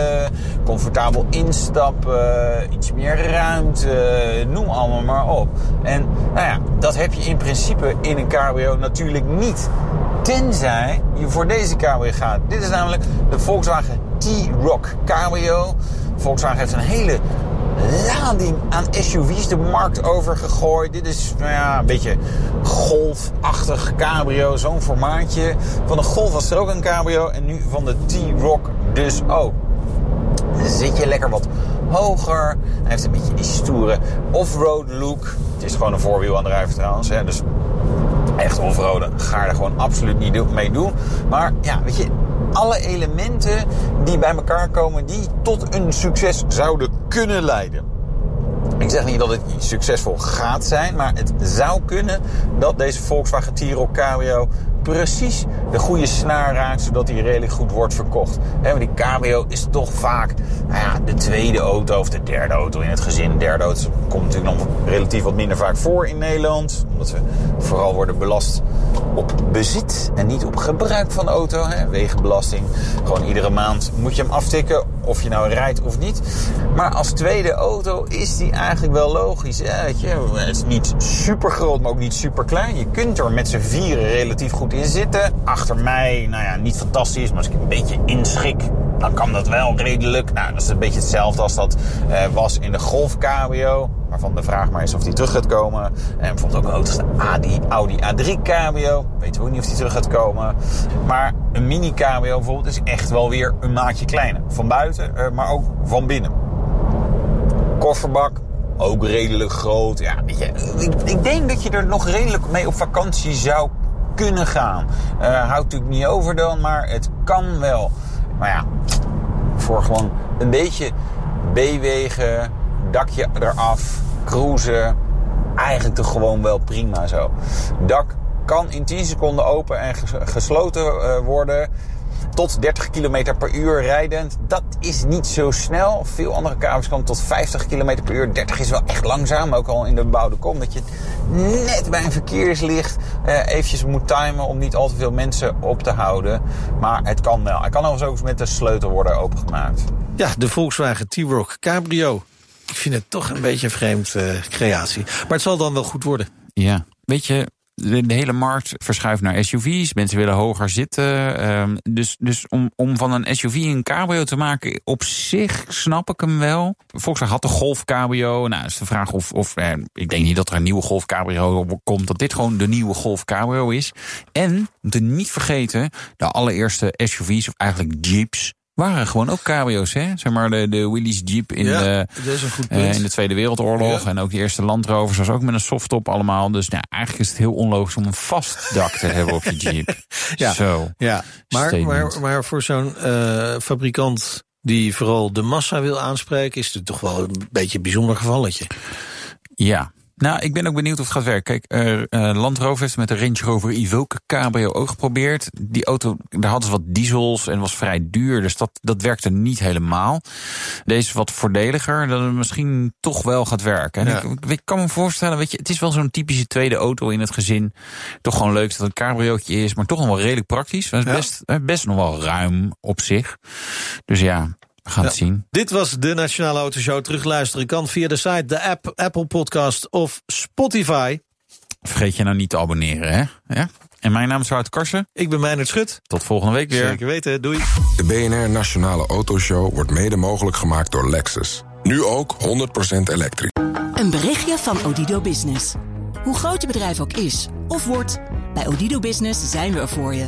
comfortabel instappen, iets meer ruimte, noem allemaal maar op. En nou ja, dat heb je in principe in een cabrio natuurlijk niet. Tenzij je voor deze cabrio gaat. Dit is namelijk de Volkswagen T-Roc Cabrio. Volkswagen heeft een hele lading aan SUV's de markt overgegooid. Dit is nou ja, een beetje golfachtig cabrio, zo'n formaatje. Van de Golf was er ook een cabrio en nu van de T-Roc dus ook. Zit je lekker wat hoger. Hij heeft een beetje die stoere off-road look. Het is gewoon een voorwielaandrijver trouwens. Hè, dus echt offroaden ga er gewoon absoluut niet mee doen. Maar ja, weet je, alle elementen die bij elkaar komen die tot een succes zouden kunnen leiden. Ik zeg niet dat het succesvol gaat zijn, maar het zou kunnen dat deze Volkswagen Tiro Cabrio precies de goede snaar raakt, zodat hij redelijk goed wordt verkocht. Die cabrio is toch vaak nou ja, de tweede auto of de derde auto in het gezin. De derde auto komt natuurlijk nog relatief wat minder vaak voor in Nederland. Omdat we vooral worden belast op bezit en niet op gebruik van de auto. He, wegenbelasting. Gewoon iedere maand moet je hem aftikken of je nou rijdt of niet. Maar als tweede auto is die eigenlijk wel logisch. weet je. Het is niet super groot, maar ook niet super klein. Je kunt er met z'n vieren relatief goed in zitten. Achter mij, nou ja, niet fantastisch, maar als ik een beetje inschik, dan kan dat wel redelijk. Nou, dat is een beetje hetzelfde als dat uh, was in de Golf Cabrio. Waarvan de vraag maar is of die terug gaat komen. En bijvoorbeeld ook auto's de Audi, Audi A3 Cabrio. Weten we ook niet of die terug gaat komen. Maar een mini cabrio bijvoorbeeld is echt wel weer een maatje kleiner. Van buiten, uh, maar ook van binnen. Kofferbak, ook redelijk groot. Ja, ik, ik, denk dat je er nog redelijk mee op vakantie zou kunnen gaan. Uh, houdt natuurlijk niet over dan, maar het kan wel. Maar ja, voor gewoon een beetje B-wegen, dakje eraf, cruisen. Eigenlijk toch gewoon wel prima zo. Dak kan in 10 seconden open en gesloten uh, worden tot 30 km per uur rijdend. Dat is niet zo snel. Veel andere kabels kan tot 50 km per uur. 30 is wel echt langzaam, ook al in de bebouwde kom. Dat je net bij een verkeerslicht eh, eventjes moet timen om niet al te veel mensen op te houden. Maar het kan wel. Hij kan overigens ook met de sleutel worden opengemaakt. Ja, de Volkswagen T-Roc Cabrio. Ik vind het toch een beetje een vreemd uh, creatie. Maar het zal dan wel goed worden. Ja, weet je, de, hele markt verschuift naar SUV's. Mensen willen hoger zitten. Um, dus dus om, om van een SUV een cabrio te maken, op zich snap ik hem wel. Volkswagen had de Golf cabrio. Nou, is de vraag of, of eh, ik denk niet dat er een nieuwe Golf cabrio komt. Dat dit gewoon de nieuwe Golf cabrio is. En, moet niet vergeten, de allereerste SUV's, of eigenlijk Jeeps waren gewoon ook cabrio's, hè? Zeg maar de, de Willys Jeep in, ja, de, uh, punt. in de Tweede Wereldoorlog. Ja. En ook de eerste Land Rovers was ook met een softtop allemaal. Dus nou, eigenlijk is het heel onlogisch om een vast dak te hebben op je <laughs> Jeep. Ja. Zo. Ja, maar, maar, maar voor zo'n eh, fabrikant die vooral de massa wil aanspreken, is het toch wel een beetje een bijzonder gevalletje. Ja. Nou, ik ben ook benieuwd of het gaat werken. Kijk, uh, Land Rover heeft met de Range Rover Evoque Cabrio ook geprobeerd. Die auto, daar hadden ze wat diesels en was vrij duur. Dus dat, dat werkte niet helemaal. Deze is wat voordeliger, dat het misschien toch wel gaat werken. Ja. ik, ik kan me voorstellen, weet je, het is wel zo'n typische tweede auto in het gezin. Toch gewoon leuk dat het een cabriootje is, maar toch nog wel redelijk praktisch. Het is Ja. best, eh, best nog wel ruim op zich. Dus ja, we gaan het zien. Dit was de Nationale Autoshow. Terugluisteren kan via de site, de app, Apple Podcast of Spotify. Vergeet je nou niet te abonneren, hè? Ja? En mijn naam is Wouter Karsen. Ik ben Meijnerd Schut. Tot volgende week weer. Zeker weten, doei. De BNR Nationale Autoshow wordt mede mogelijk gemaakt door Lexus. Nu ook 100% elektrisch. Een berichtje van Odido Business. Hoe groot je bedrijf ook is of wordt, bij Odido Business zijn we er voor je.